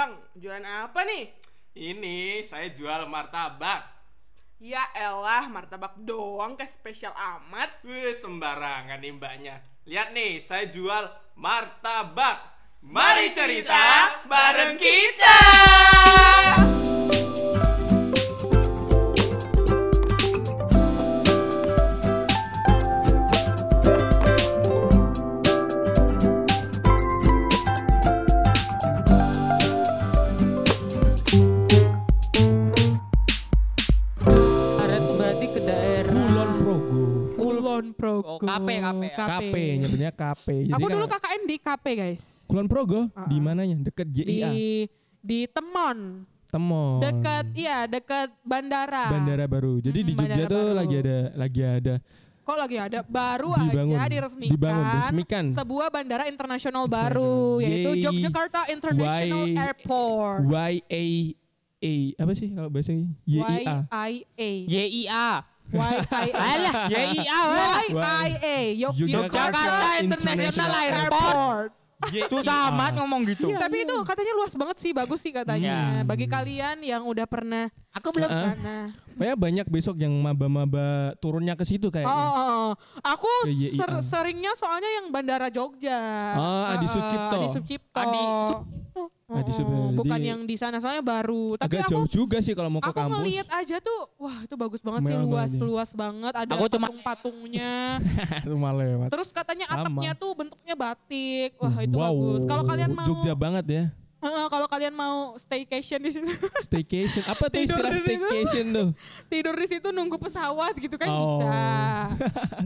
Bang, jualan apa nih? Ini saya jual martabak. Ya elah, martabak doang kayak spesial amat. Wih, sembarangan nih mbaknya. Lihat nih, saya jual martabak. Mari cerita bareng kita. KP, KP. KP, nyebutnya KP. Jadi Aku dulu KKN di KP guys. Kulon Progo Uh-uh. di mananya? Deket JIA. Di di Temon. Temon. Dekat iya, dekat bandara. Bandara baru. Jadi di Mm-mm, Jogja tuh baru. lagi ada lagi ada Kok lagi ada baru Dibangun. aja diresmikan, Dibangun, diresmikan. sebuah bandara internasional baru yaitu. Yogyakarta International Why- Airport. YA A apa sih kalau bahasanya? YIA. YIA. YIA. YIA. Alah, YIA. YIA. Yogyakarta International Airport. Susah amat ngomong gitu. Tapi itu katanya luas banget sih, bagus sih katanya. Iya. Bagi kalian yang udah pernah Aku belum sana. Pokoknya banyak besok yang maba-maba turunnya ke situ Oh, kayaknya. oh, oh. aku Ke YIA. ser- seringnya soalnya yang Bandara Jogja. Oh, Adi Heeh, Sucipto. Adi Sucipto. Adi Adi Oh, Sucipto. bukan Jadi yang di sana soalnya baru. Tapi Agak aku jauh juga sih kalau mau ke aku kampus. ngelihat aja tuh, wah itu bagus banget sih, Mewah luas banget luas banget. Ada Aku. Rumah lewat. Terus katanya Sama. atapnya tuh bentuknya batik. Wah itu wow. bagus. Kalau kalian mau, Jogja banget ya. Heeh, kalau kalian mau staycation di situ, Staycation. Apa tuh Tidur istilah di staycation tuh? tidur di situ nunggu pesawat gitu kan Oh. bisa.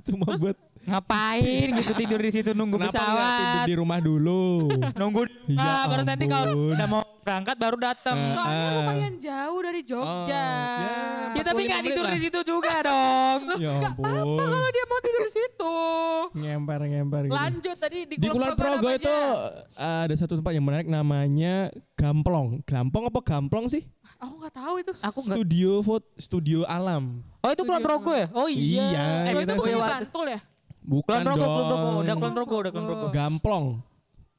Cuma buat ngapain gitu tidur di situ nunggu kenapa nggak tidur pesawat. di rumah dulu? Nunggu Ya ah, baru nanti kalau udah mau berangkat baru datang. Eh, Soalnya Ah. lumayan jauh dari Jogja. Oh, ya. Ya tapi 45 nggak tidur di situ juga dong. Ya ampun. Kalau dia mau tidur di situ. Ngemper ngemper gitu. Lanjut tadi di, Di Kulon Progo apa itu uh, ada satu tempat yang menarik namanya Gamplong. Gamplong apa Gamplong sih? Aku nggak tahu itu. Aku. Studio foto studio alam. Oh itu Kulon Progo ya? Oh iya. Iya, Eh, itu Boyolali. Bantul ya? Bukan Progo, dong. Kulon Progo, udah Kulon Progo, udah Kulon Progo. Gamplong.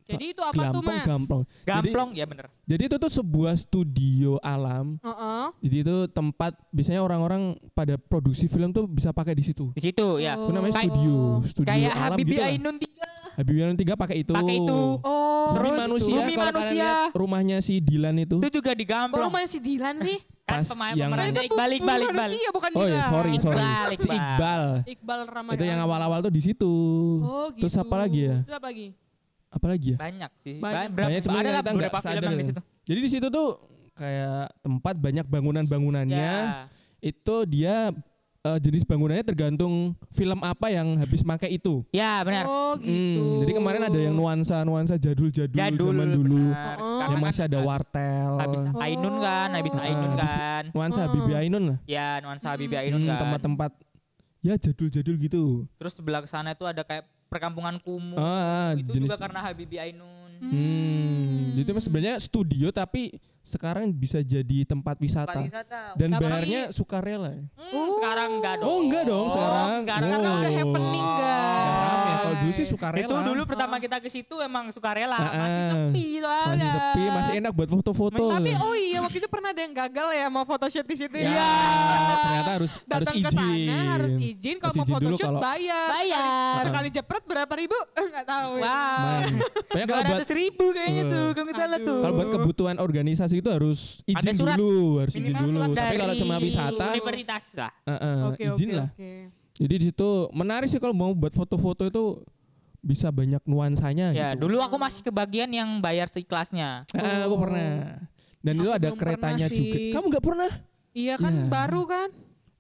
Jadi itu apa tuh Gampong, mas? Gamplong. Gamplong ya bener. Jadi itu tuh sebuah studio alam. Heeh. Jadi itu tempat biasanya orang-orang pada produksi film tuh bisa pakai di situ. Di situ ya. Itu namanya studio, studio Kayak alam Habibie gitu lah. Ainun 3 Habibie Ainun 3 pakai itu. pakai itu. Oh. Bumi Terus manusia, Bumi kalau kalian Manusia. rumahnya si Dilan itu. Itu juga di Kok Gamplong. rumahnya si Dilan sih? Kan Pas pemain yang- pemerannya Kan itu Iqbal, Bumi Iqbal, Iqbal. Manusia bukan Oh ya sorry sorry. Iqbal, Si Iqbal. Iqbal. Iqbal Ramadhan. Itu yang awal-awal tuh di situ. Oh gitu. Terus apa lagi ya? Terus apa lagi? Apa lagi ya? Banyak sih. Banyak. Berapa- Banyak, cuma ada lah kita beberapa film yang di ya. situ. Jadi di situ tuh kayak tempat banyak bangunan-bangunannya. Ya. Itu dia eh, jenis bangunannya tergantung film apa yang habis pakai itu. Ya benar. Oh gitu. Hmm, jadi kemarin ada yang nuansa-nuansa jadul-jadul Jadul zaman dulu. benar. Oh. Yang kan masih ada wartel. Habis Ainun kan, habis Ah, Ainun habis- kan. Nuansa Oh. Habibie Ainun lah. Ya nuansa Habibie Hmm, Ainun Hmm, kan. tempat-tempat ya jadul-jadul gitu. Terus sebelah sana itu ada kayak perkampungan kumuh. Ah, itu jenis juga karena Habibie Ainun. Hmm, itu mas sebenarnya studio tapi sekarang bisa jadi tempat wisata. Tempat wisata. Dan Tapi- bayarnya sukarela. ya? Hmm, sekarang enggak dong. Oh, enggak dong sekarang. Sekarang Karena Oh. udah happening guys. Nggak rame. Kalau dulu sih sukarela. Itu dulu pertama kita ke situ emang sukarela, Ah, masih ah. sepi soalnya. masih sepi, masih enak buat foto-foto. Tapi oh iya waktu itu pernah ada yang gagal ya mau photoshoot di situ Ya, ya. ternyata harus harus Datang ke izin. sana harus izin kalau Harus mau photoshoot kalau- bayar. Bayar. Sekali jepret berapa ribu? Enggak tahu. Wow. Dua kalau buat ribu kayaknya tuh, kalau kita lihat tuh. kalau buat kebutuhan organisasi itu harus izin Ada surat. dulu, harus izin Minimal dulu. surat Tapi kalau cuma wisata, universitas lah. eh, eh, Oke izin oke lah. oke. Jadi di situ menarik sih kalau mau buat foto-foto itu bisa banyak nuansanya Ya, gitu. dulu aku masih kebagian yang bayar seikhlasnya. Ah, aku pernah. Dan itu Aku ada belum keretanya juga. Kamu nggak pernah? Iya kan Ya. baru kan?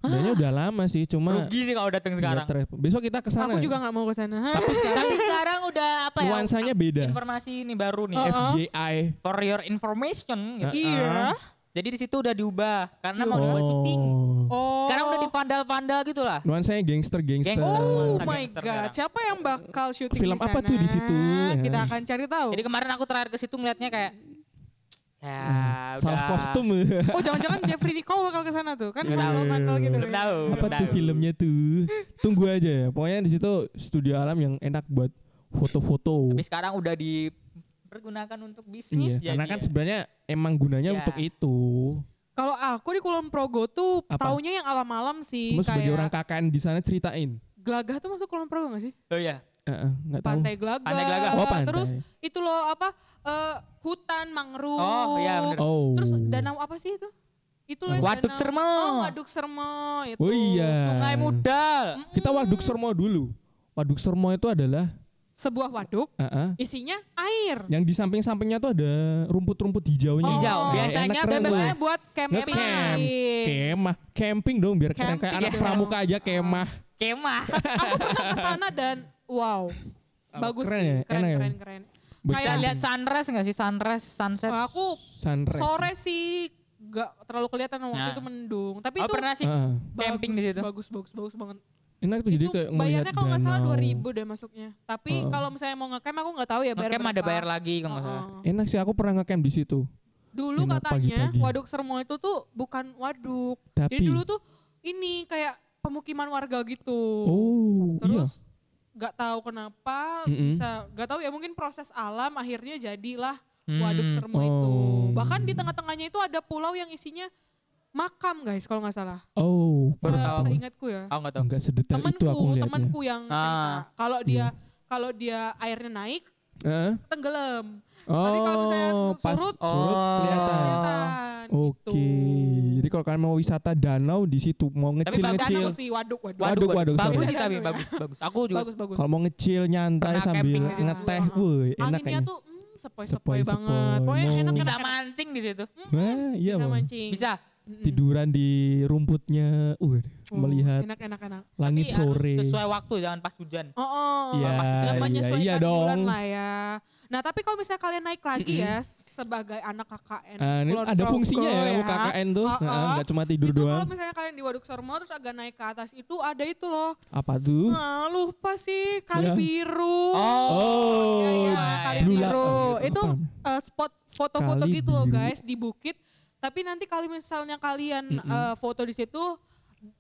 Kayaknya udah lama sih, cuma Rugi sih kalau datang sekarang. ter- Besok kita ke sana. Aku juga nggak mau ke sana. Hah? Tapi sekarang, tapi sekarang udah apa ya? Nuansanya beda. Informasi ini baru nih. Oh. FYI. For your information. gitu. Ah, Iya. Jadi di situ udah diubah karena mau dibuat syuting. Oh. Oh. Sekarang udah di vandal-vandal gitu lah. Nuansanya gangster-gangster. Gangster. Oh Nuansa my god, sekarang. siapa yang bakal syuting Film di apa sana? tuh di situ? Kita Ya. akan cari tahu. Jadi kemarin aku terakhir ke situ ngeliatnya kayak ya Salah udah. kostum. Oh jangan-jangan Jeffrey Nicole bakal ke sana tuh kan Nggak tahu. vandal-vandal gitu. Belum ya. tahu. Apa tuh filmnya tuh? Tunggu aja ya. Pokoknya di situ studio alam yang enak buat foto-foto. Tapi sekarang udah di dipergunakan untuk Iya, bisnis. karena jadi kan ya. sebenarnya emang gunanya Iya. untuk itu. Kalau aku di Kulon Progo tuh Apa? taunya yang alam-alam sih Kamu sebagai kayak orang KKN di sana ceritain. Gelagah tuh masuk Kulon Progo gak sih? Oh iya. Tahu. Pantai Gelagah. Pantai Gelagah. Oh, pantai. Terus itu loh apa eh, hutan mangrove. Oh, iya, bener. Oh. Terus danau apa sih itu? Itu loh Waduk danau- Sermo. Oh, Waduk Sermo itu. Oh iya. Sungai Mudal. Kita Waduk Sermo dulu. Waduk Sermo itu adalah Sebuah waduk heeh, isinya air. yang di samping-sampingnya tuh ada rumput-rumput hijaunya. Hijau. Oh, keren Biasanya tuh. buat camping. Nge-camp. Kemah, camping dong biar keren kayak anak pramuka aja kemah. Kemah. Aku pernah ke sana dan wow. Bagus keren sih. ya? Keren, Enak ya? keren, keren. Kayak lihat sunrise nggak sih? Sunrise, sunset. Wah, aku Sunrise. sore sih gak terlalu kelihatan waktu Nah. itu mendung. Tapi Oh itu pernah sih Heeh. camping di situ. Bagus, bagus, bagus banget. Enak tuh jadi itu kayak bayarnya kalau nggak salah danau. 2000 deh masuknya. Tapi Heeh. kalau misalnya mau ngecamp aku nggak tahu ya bayar Ngecamp ada bayar lagi kalau nggak salah. Heeh. Enak sih aku pernah ngecamp di situ. Dulu Enak katanya pagi-pagi. waduk Sermo itu tuh bukan waduk. Tapi Jadi dulu tuh ini kayak pemukiman warga gitu. Oh, iya. Nggak tahu kenapa Mm-mm. bisa nggak tahu ya mungkin proses alam akhirnya jadilah Hmm. waduk Sermo itu. Oh. Bahkan di tengah-tengahnya itu ada pulau yang isinya makam guys kalau nggak salah. Oh, Baru Se- tahu. Seingatku ya. Aku nggak tahu. enggak sedetail Temanku, itu aku lihatnya. temanku yang Ah. cerita. Kalau dia Iya. kalau dia airnya naik Heeh. tenggelam. Oh, Tapi kalau misalnya pas surut, surut Oh. kelihatan. Kelihatan Oke. gitu. Jadi kalau kalian mau wisata danau di situ, mau bagus ngecil-ngecil, Danau sih waduk waduk. Waduk, waduk, bagus sorry. sih tapi bagus bagus. Aku juga Bagus bagus. kalau mau ngecil nyantai Pernah sambil ngeteh, woi, enak Anginnya kayaknya. tuh mm, sepoi-sepoi Sepoi-sepoi. banget. Pokoknya enak bisa mancing di situ. Wah, iya bisa Bang. mancing. Bisa. Mm-mm. Tiduran di rumputnya, uh, Oh, melihat enak enak enak. langit Tapi sore. Sesuai waktu jangan pas hujan. Oh, oh. Iya, Yang iya, menyesuaikan iya bulan dong. lah ya. Nah tapi kalau misalnya kalian naik lagi ya sebagai anak KKN. Ah, ini Kulon ada Progo fungsinya ya, ya. KKN tuh, Oh, Heeh, oh. nggak cuma tidur itu doang. kalau misalnya kalian di Waduk Sormo terus agak naik ke atas itu ada itu loh. Apa tuh? Nah, lupa sih kali Ya. biru. Oh, Iya, iya, Nah, kali biru. oh, Itu eh, spot foto-foto gitu loh guys di bukit. Tapi nanti kalau misalnya kalian eh, foto di situ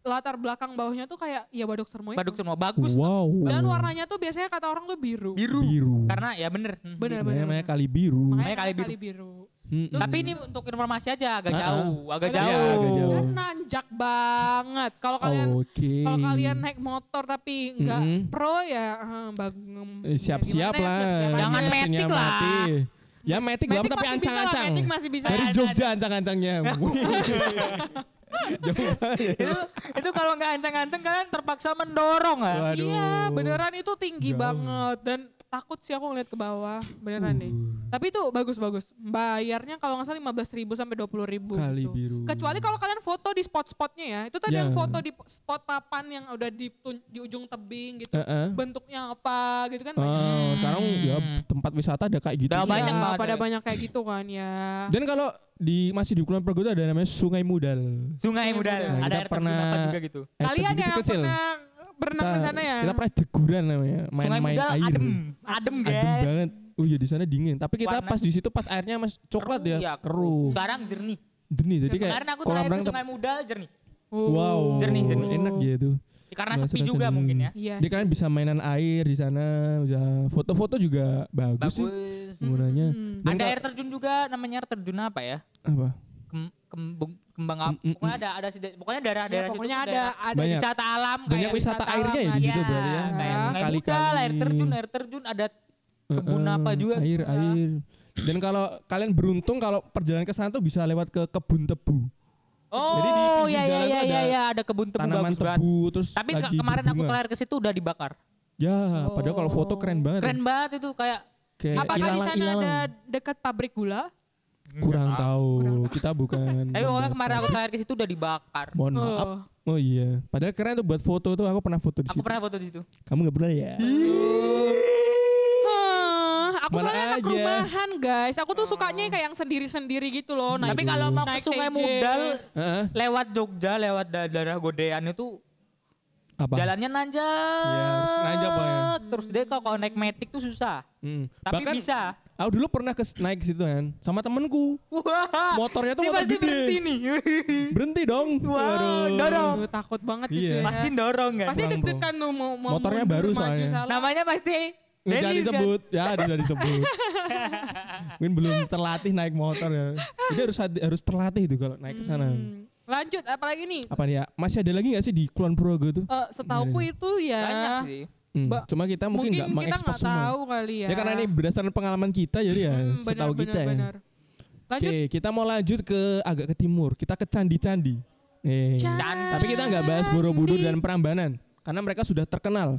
latar belakang bawahnya tuh kayak ya Waduk Sermo itu. Baduk semua bagus. Wow. Dan warnanya tuh biasanya kata orang tuh biru. Biru. biru. Karena ya bener. Hmm. Bener, Namanya, namanya bener. kali biru. Makanya kali biru. biru. Mm-mm. Tapi ini untuk informasi aja agak Ah, ah. jauh, agak Agak jauh. Iya, agak jauh. Kan nanjak banget. Kalau kalian Oke. kalau kalian naik motor tapi nggak Mm-mm. pro ya eh, bagem. Eh, siap-siap ya gimana ya, lah. siap-siap aja. Jangan metik lah. mati. Ya metik, lah Matic tapi ancang-ancang. Matic masih bisa. Dari Jogja ancang-ancangnya. itu itu kalau nggak ancang-ancang kalian terpaksa mendorong ah. Waduh. Iya, beneran itu tinggi Jauh. banget dan takut sih aku ngeliat ke bawah, beneran deh. Uh. Tapi itu bagus-bagus. Bayarnya kalau nggak salah 15 ribu sampai 20 ribu. Kali gitu. biru. Kecuali kalau kalian foto di spot-spotnya ya. Itu tadi Ya. yang foto di spot papan yang udah di, di ujung tebing gitu. Heeh. Bentuknya apa gitu kan. Oh, banyak. sekarang ya tempat wisata ada kayak gitu. Iya, banyak banget pada ya. banyak kayak gitu kan ya. Dan kalau di masih di Kulon Progo itu ada namanya Sungai Mudal. Sungai Muda. Nah, ada air pernah- juga gitu. Eh, Kalian terjun yang pernah berenang di sana ya? Kita pernah jeguran namanya, Sungai main-main Muda air. adem, adem guys. Adem banget. Oh iya di sana dingin. Tapi kita Warna- pas di situ pas airnya mas coklat Keruh, ya, ya, keruh. Sekarang jernih. Jernih. Jadi kayak Kemarin aku kolam terakhir ke renang. Sungai Muda jernih. Wow. Jernih, jernih. Enak gitu. Karena Bahasa sepi juga jernih. mungkin ya. Iya. Jadi sih. kalian bisa mainan air di sana, bisa foto-foto juga bagus, sih Bagus. penggunanya. Hmm. Dan Ada air terjun juga namanya air terjun apa ya? apa? Kem, kembung, kembang apa? Mm, mm, Pokoknya ada ada sedi- pokoknya daerah-daerah Ya, pokoknya ada daerah ada Banyak. wisata alam Banyak kayak wisata wisata airnya ya alam, di situ ya, berarti ya. Kayak Kali-kali. Muda, air terjun, air terjun ada kebun Heeh, apa juga. Air, Ya. air. Dan kalau kalian beruntung kalau perjalanan ke sana tuh bisa lewat ke kebun tebu. Jadi di Oh pinggir iya iya iya iya ada ya, ada kebun tebu Tanaman bagus banget. tebu terus Tapi lagi kemarin aku berbunga. terakhir ke situ udah dibakar. Ya, padahal kalau foto keren banget. Keren banget itu kayak Kayak Apakah di sana ada dekat pabrik gula? Kurang tahu. Kita bukan. Tapi pokoknya kemarin aku terakhir ke situ udah dibakar. Mohon maaf. Oh iya. Padahal keren tuh buat foto tuh aku pernah foto di Aku situ. pernah foto di situ. Kamu nggak pernah ya? Aku Mana soalnya anak aja. rumahan guys. Aku tuh sukanya kayak yang sendiri-sendiri gitu loh. naik- Tapi kalau mau ke Sungai TJ. Mudal Heeh. lewat Jogja, lewat da- daerah Godean itu Apa? jalannya nanjak. Ya, harus nanjak, ya. Terus dia kalau kalau naik metik tuh susah. Hmm. Tapi Bahkan bisa. Aku dulu pernah ke naik ke situ kan sama temenku. Wah. Motornya tuh Ini motor pasti gede. berhenti nih. Berhenti dong. Wah, Waduh. dorong. Aduh, takut banget Iya. gitu ya. Pasti dorong kan. Pasti deg-degan tuh mau, mau Motornya mundur, baru maju, soalnya. salah. Namanya pasti Nggak Dennis kan? disebut, ya sudah disebut. Mungkin belum terlatih naik motor ya. Jadi harus harus terlatih itu kalau naik ke sana. Hmm. Lanjut, apalagi nih? Apa nih ya? Masih ada lagi nggak sih di Kulon Progo tuh? Eh, setauku itu ya Banyak sih. Hmm, Ba- Cuma kita mungkin nggak mengekspos semua. tahu kali ya. Ya karena ini berdasarkan pengalaman kita jadi ya Hmm, setahu benar, kita benar, ya. benar. Lanjut. Oke, kita mau lanjut ke agak ke timur. Kita ke candi-candi. Eh, Candi. tapi kita nggak bahas Borobudur dan Prambanan karena mereka sudah terkenal.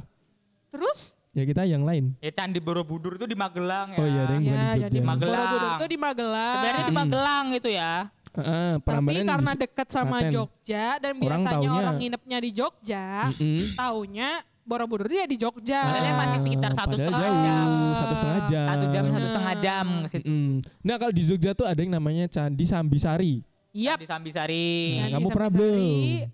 Terus? Ya kita yang lain. Ya Candi Borobudur itu di Magelang ya. Oh iya, ada yang bukan Ya, di Jogja. Magelang. Borobudur itu di Magelang. Sebenarnya di Hmm. Magelang itu ya. Heeh, Tapi Prambanan karena dekat sama. Jogja dan Orang biasanya taunya- orang nginepnya di Jogja, Mm-mm. taunya Borobudur dia di Jogja. Padahal masih sekitar satu setengah jauh, jam. satu setengah jam. Satu jam, satu setengah jam. ke situ. Mm. Nah kalau di Jogja tuh ada yang namanya Candi Sambisari. Yap. Di Sambisari. Nah, kamu pernah belum?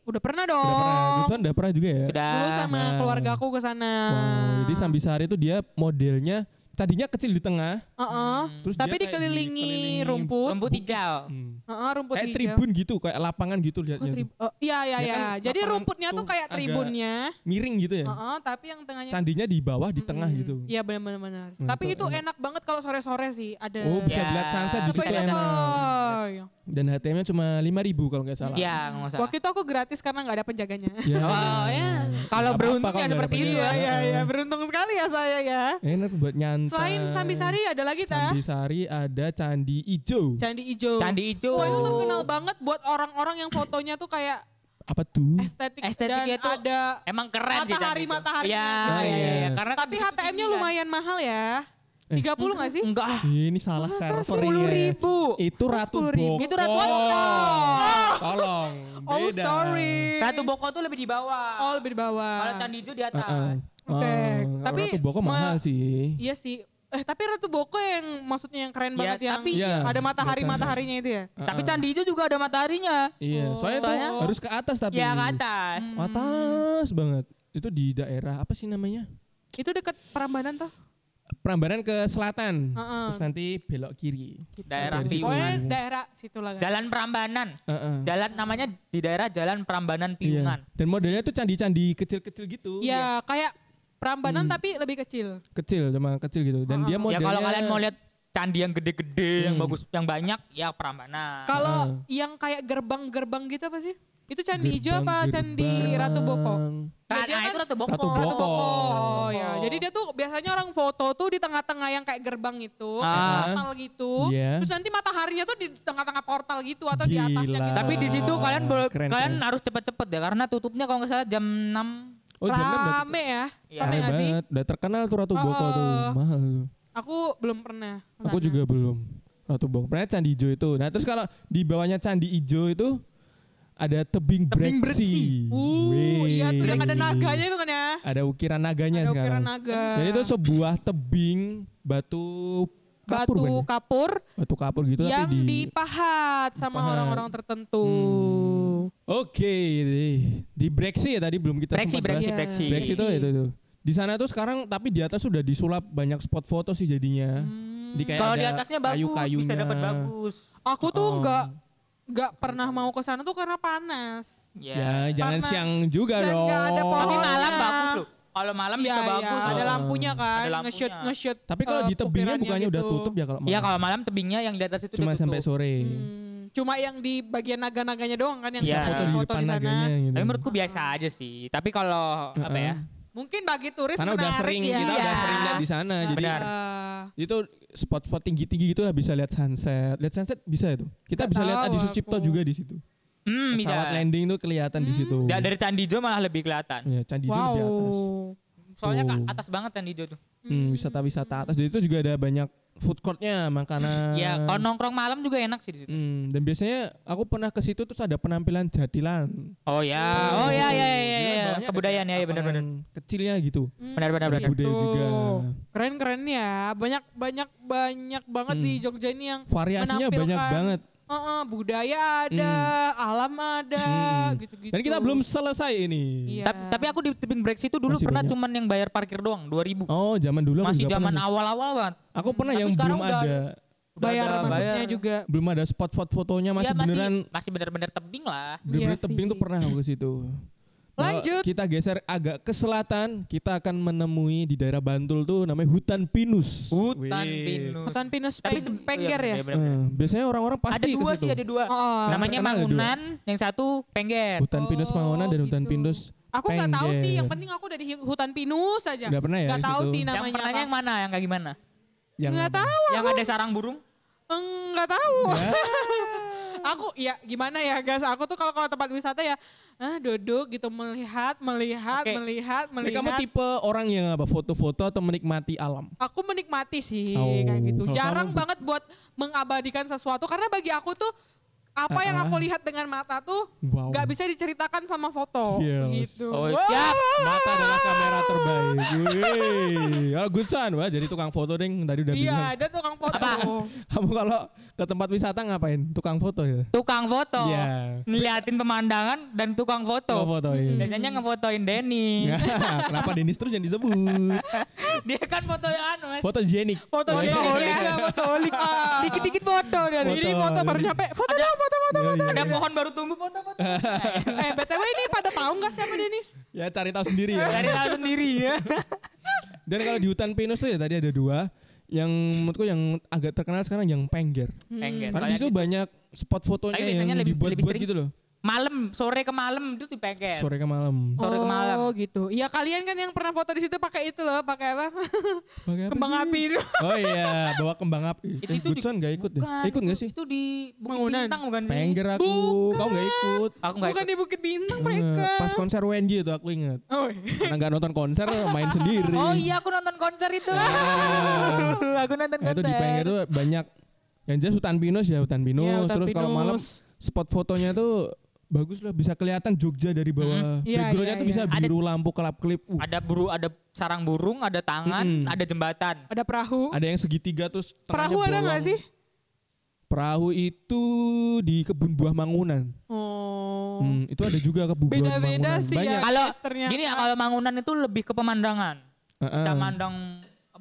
Udah pernah dong. Udah pernah, Gutson udah pernah juga ya? Sudah. Dulu sama Nah. keluarga aku ke sana. Wow, jadi Sambisari itu dia modelnya candinya kecil di tengah, Heeh. terus Tapi dikelilingi dikelilingi rumput. Rumput hijau. Hmm. Heeh, rumput kayak hijau. tribun gitu, kayak lapangan gitu Oh, lihatnya. tuh. trib- oh, iya iya Ya iya. kan Jadi rumputnya tuh tuh kayak tribunnya. Miring gitu ya. Heeh, tapi yang tengahnya Candinya di bawah di tengah Mm-mm. gitu. Iya benar benar. Nah, Tapi itu enak. enak banget kalau sore-sore sih. Ada Oh, bisa Ya, lihat sunset di situ bisa enak. Dan HTM-nya cuma 5000 kalau nggak salah. Iya, nggak usah. Waktu itu aku gratis karena nggak ada penjaganya. Ya. Oh ya. Kalau beruntung ya seperti itu ada ya. Iya iya beruntung sekali ya saya ya. Enak buat nyantai. Selain Sambisari ada lagi ta? Sambisari ada Candi Ijo. Candi Ijo. Candi hijau. Wah itu terkenal banget buat orang-orang yang fotonya tuh kayak Apa tuh? estetik, Estetiknya dan tuh ada Emang keren sih Matahari- Candi hijau. mataharinya Iya, iya, iya. Iya. Karena tapi HTM-nya lumayan mahal ya. 30 nggak sih? Enggak. Ini salah server Sepuluh ini. ribu. Itu Ratu 10.000. Boko. Itu Ratu Boko. Tolong. Oh beda. sorry. Ratu Boko tuh lebih di bawah. Oh lebih di bawah. Kalau Candi hijau di atas. Heeh. Oke, Oh, tapi Ratu Boko ma- mahal sih. Iya sih. Eh tapi Ratu Boko yang maksudnya yang keren Ya, banget yang tapi- Iya, ada matahari biasanya. mataharinya itu ya. Tapi Candi hijau juga ada mataharinya. Iya, Oh. soalnya, Soalnya- tuh harus ke atas tapi. Ya ke atas. Atas banget. Itu di daerah apa sih namanya? Itu dekat Prambanan tuh. Prambanan ke selatan. Heeh. Terus nanti belok kiri. Daerah situ. Pokoknya Piungan. daerah situ lah kan. Jalan Prambanan. Heeh. Jalan namanya di daerah Jalan Prambanan Iya. Piungan. Dan modelnya tuh candi-candi kecil-kecil gitu. Ya kayak Prambanan Hmm. tapi lebih kecil. Kecil, cuma kecil gitu. Dan Ah. dia Ya modelnya kalau kalian mau lihat candi yang gede-gede, yang Hmm. bagus, yang banyak, ya Prambanan. Kalau Heeh. yang kayak gerbang-gerbang gitu apa sih? Itu candi hijau gerbang- apa candi. Ratu Boko? Nah, dia nah, kan itu Ratu Boko. Ratu Ratu Boko. Boko. Oh ya. Jadi dia tuh biasanya orang foto tuh di tengah-tengah yang kayak gerbang itu, Ah. portal gitu. Iya. Terus nanti mataharinya tuh di tengah-tengah portal gitu atau di atasnya Gila. gitu. Tapi di situ kalian boleh, keren, kalian keren. harus cepet-cepet ya, karena tutupnya kalau nggak salah jam 6 Oh, jam enam udah Rame ya. Iya. Rame Rame gak sih? banget. Udah terkenal tuh Ratu Oh, Boko tuh. oh. Mahal tuh. Aku belum pernah. Aku sana. juga belum. Ratu Boko. Pernah Candi Ijo itu. Nah terus kalau di bawahnya Candi Ijo itu ada tebing, Tebing breksi. Uh, iya tuh yang ada naganya itu kan ya. Ada ukiran naganya Ada sekarang. ukiran naga. Jadi itu sebuah tebing batu kapur batu kan ya? kapur Batu kapur gitu yang tapi di dipahat sama orang-orang tertentu. Oke, di, di breksi ya tadi belum kita Breksi, sempat bahas. breksi, Iya. breksi. Breksi itu itu tuh. Di sana tuh sekarang tapi di atas sudah disulap banyak spot foto sih jadinya. Hmm. Di kayak Kalau di atasnya bagus, bisa kayu-kayunya. dapat bagus. Aku tuh Oh. nggak nggak pernah mau ke sana tuh karena panas. Ya, jangan Panas. siang juga Dan dong. nggak ada Tapi pohonnya. malam bagus loh. Kalau malam Iya, bisa iya, bagus. ada lampunya kan, Ada lampunya. nge-shoot nge-shoot. Tapi kalau eh, di tebingnya bukannya udah gitu. tutup ya kalau Iya malam? kalau malam tebingnya yang di atas itu Cuma udah sampai sore. Hmm, cuma yang di bagian naga-naganya doang kan yang Iya. suka Foto di di sana. gitu. Tapi menurutku biasa aja sih. Tapi kalau apa ya? Mungkin bagi turis Karena udah sering ya. kita udah sering lihat di sana. Jadi Benar. Itu spot-spot tinggi-tinggi gitu lah bisa lihat sunset. Lihat sunset bisa itu. Kita Nggak bisa lihat Adi Sucipto aku. juga di situ. Hmm, bisa. Pesawat landing tuh kelihatan di situ. Da- dari Candijo malah lebih kelihatan. Ya, Candi itu wow. di atas. Soalnya Oh. ke atas banget Candijo tuh. Hmm, wisata-wisata atas. Jadi itu juga ada banyak food courtnya, makanan. Ya, kalau nongkrong malam juga enak sih di situ. Hmm, dan biasanya aku pernah ke situ terus ada penampilan jadilan. Oh ya, oh ya ya ya, ya, ya. ada kebudayaan ya, ya benar-benar. lapangan Kecilnya gitu. Benar benar benar. Budaya juga. Keren-keren ya. Banyak banyak banyak banget Hmm. di Jogja ini yang Variasinya banyak menampilkan, banget. Heeh, budaya ada, alam ada, Hmm. gitu-gitu. Dan kita belum selesai ini. Iya. Tapi, tapi aku di tebing break itu dulu Masih pernah banyak. cuman yang bayar parkir doang 2000. Oh, zaman dulu Masih zaman awal-awal banget. Aku pernah Tapi yang sekarang belum udah- ada Udah bayar ada maksudnya bayar. juga. belum ada spot-spot fotonya masih Ya, beneran masih bener-bener tebing lah. bener-bener Iya tebing sih. tuh pernah aku ke situ. Lanjut. Kalau kita geser agak ke selatan, kita akan menemui di daerah Bantul tuh namanya hutan pinus. Hutan Wih. pinus. Hutan pinus Tapi pengger iya, ya. bener, bener. Eh, biasanya orang-orang Ada pasti ke dua sih, ada dua. Oh, Namanya ada dua. Mangunan, yang satu Pengger. Hutan pinus Oh, Mangunan dan hutan gitu. pinus Aku nggak tahu sih, yang penting aku dari hutan pinus aja. Nggak pernah ya di tahu sih Yang namanya. pernahnya yang apa. mana? Yang kayak gimana? Yang Nggak tahu. Yang ada sarang burung? Enggak tahu. aku ya gimana ya guys, aku tuh kalau kalau tempat wisata ya ah, duduk gitu melihat, melihat, Oke. melihat, Jadi melihat. kamu tipe orang yang apa foto-foto atau menikmati alam? Aku menikmati sih Oh, kayak gitu. Jarang kamu- banget buat mengabadikan sesuatu karena bagi aku tuh apa yang Ah, ah. aku lihat dengan mata tuh Wow. nggak bisa diceritakan sama foto Yes. gitu. Oh, Wow. siap. Mata adalah kamera terbaik. Wih. Kalau good son, wah jadi tukang foto ding tadi udah Iya, bilang. ada tukang foto. Apa? Kamu kalau ke tempat wisata ngapain? Tukang foto ya? Tukang foto. Iya. Ngeliatin pemandangan dan tukang foto. Tukang fotoin. Biasanya ngefotoin Denny. Kenapa Denis terus yang disebut? dia kan foto anu mas. Foto jenik. Foto Oh, jenik iya. ya, fotoholik. Ah. Dikit-dikit foto dia. Foto. Ini foto baru nyampe. Foto dong, foto, foto. Iya, iya. Ada pohon baru tumbuh foto-foto. Eh, BTW ini pada tahu nggak siapa Denis? Ya cari tahu sendiri ya. Dari tahu sendiri ya. Dan kalau di hutan pinus tuh ya tadi ada dua. Yang menurutku yang agak terkenal sekarang yang Pengger. Pengger. Karena di situ banyak spot fotonya yang lebih- lebih dibuat-buat sering gitu loh. Malam, sore ke malam itu di Pengger. Sore ke malam. Sore ke malam. Oh gitu. Iya kalian kan yang pernah foto di situ pakai itu loh, pakai apa? Pakai apa Kembang sih? api itu. Oh iya, bawa kembang api. Itu- Eh, itu di- Goodson gak ikut deh. Bukan, Ikut gak itu- sih? Itu di Bukit Bangunan. Bintang bukan sih? Pengger aku. Bukan. Kau gak ikut. Aku nggak Bukan ikut. di Bukit Bintang mereka. Pas konser WNJ itu aku ingat. Oh, Karena gak nonton konser, main sendiri. Oh iya aku nonton konser itu. Ah. aku nonton Nah, itu konser. di Pengger itu banyak yang jelas hutan pinus ya hutan pinus. Iya, hutan Terus kalau pinus. malam spot fotonya tuh bagus lah bisa kelihatan Jogja dari bawah. Iya, Backgroundnya iya, tuh bisa iya. biru lampu kelap kelip. Uh, Ada buru, ada sarang burung, ada tangan, Mm-mm. ada jembatan. ada perahu. ada yang segitiga terus Perahu ada nggak sih? Perahu itu di kebun buah Mangunan. Oh. Hmm, itu ada juga kebun buah Beda-beda Mangunan. sih Banyak. ya. Kalau gini ya kalau Mangunan itu lebih ke pemandangan. Heeh. Bisa mandang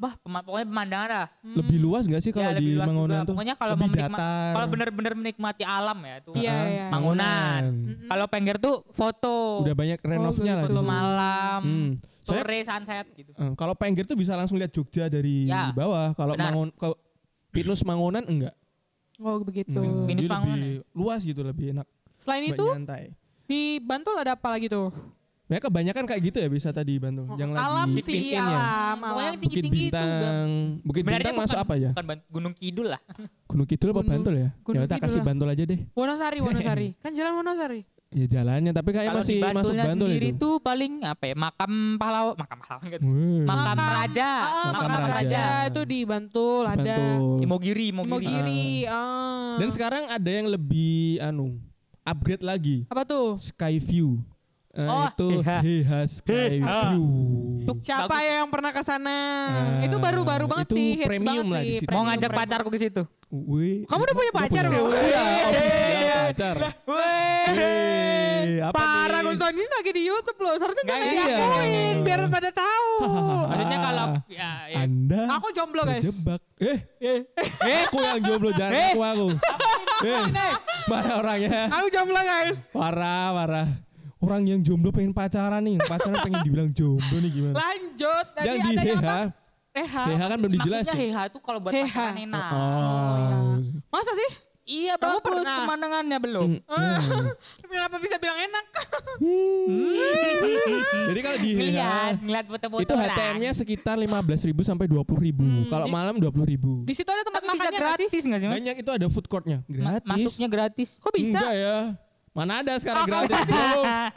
apa? pema- pokoknya pemandangan lah. Lebih luas gak sih kalau Ya, di Mangunan juga. tuh? Pokoknya kalau kalau benar-benar menikmati alam ya itu. Iya, Heeh. iya. Mangunan. Kalau Pengger tuh foto. Udah banyak renovnya lah. di foto situ. malam, Hmm. Soalnya sore sunset gitu. eh, kalau Pengger tuh bisa langsung lihat Jogja dari Ya, bawah. Kalau. Mangun kalau Pinus Mangunan enggak. Oh begitu. Hmm, Pinus jadi Mangunan lebih luas gitu, lebih enak. Selain itu nyantai. di Bantul ada apa lagi tuh? Ya kebanyakan kayak gitu ya wisata di Bantul. yang alam lagi sih, ya. alam, Pokoknya alam. yang Bukit tinggi-tinggi itu. Bukit Sebenarnya Bintang masuk bukan- apa ya? Bukan Gunung Kidul lah. Gunung Kidul apa Gunung- Bantul ya? Gunung Ya kita Kidul kasih lah. Bantul aja deh. Wonosari, Wonosari. kan jalan Wonosari. Ya jalannya tapi kayak Kalau masih di masuk Bantul sendiri itu. tuh paling apa ya? Makam pahlawan, makam pahlawan gitu. Wih. Makam Makam- raja, Ah, Makam makam Raja. raja. itu di Bantul ada. Bantul. Imogiri, Imogiri. Imogiri. ah. Dan sekarang ada yang lebih anu upgrade lagi. apa tuh? Sky Eh, Oh, itu Heha. Heha Sky View. Tuh, Siapa bagus. yang pernah ke sana? Ah, itu baru-baru banget itu sih, hits premium banget lah sih. di situ. Mau ngajak premium. pacarku ke situ. Wih. Kamu udah punya pacar, Bro? Iya, official pacar. Wih, apa Parah ini lagi di YouTube loh. Seharusnya jangan iya. diakuin biar pada tahu. Maksudnya kalau ya, ya. Anda Aku jomblo guys. terjebak. Eh, eh, eh, aku yang jomblo jangan aku aku. Eh, mana orangnya? Aku jomblo guys. Parah, parah. Orang yang jomblo pengen pacaran nih, pacaran pengen dibilang jomblo nih gimana? Lanjut. Tadi yang di ada yang Heha, apa? Heha. Heha kan belum Maksudnya dijelasin. heha itu kalau buat Heha. pacaran enak. Oh, iya. Masa sih? Iya Kamu bagus pernah? pemandangannya belum. Hmm. Kenapa bisa bilang enak? Jadi kalau di Heha Ngeliat, ngeliat foto-foto itu HTM-nya sekitar 15.000 sampai 20.000. Kalau malam 20.000. Di situ ada tempat makannya gratis nggak sih mas? Banyak itu ada food court-nya. Ma- Gratis. Masuknya gratis. Kok bisa? Enggak ya. Mana ada sekarang Oh, kamu pasti,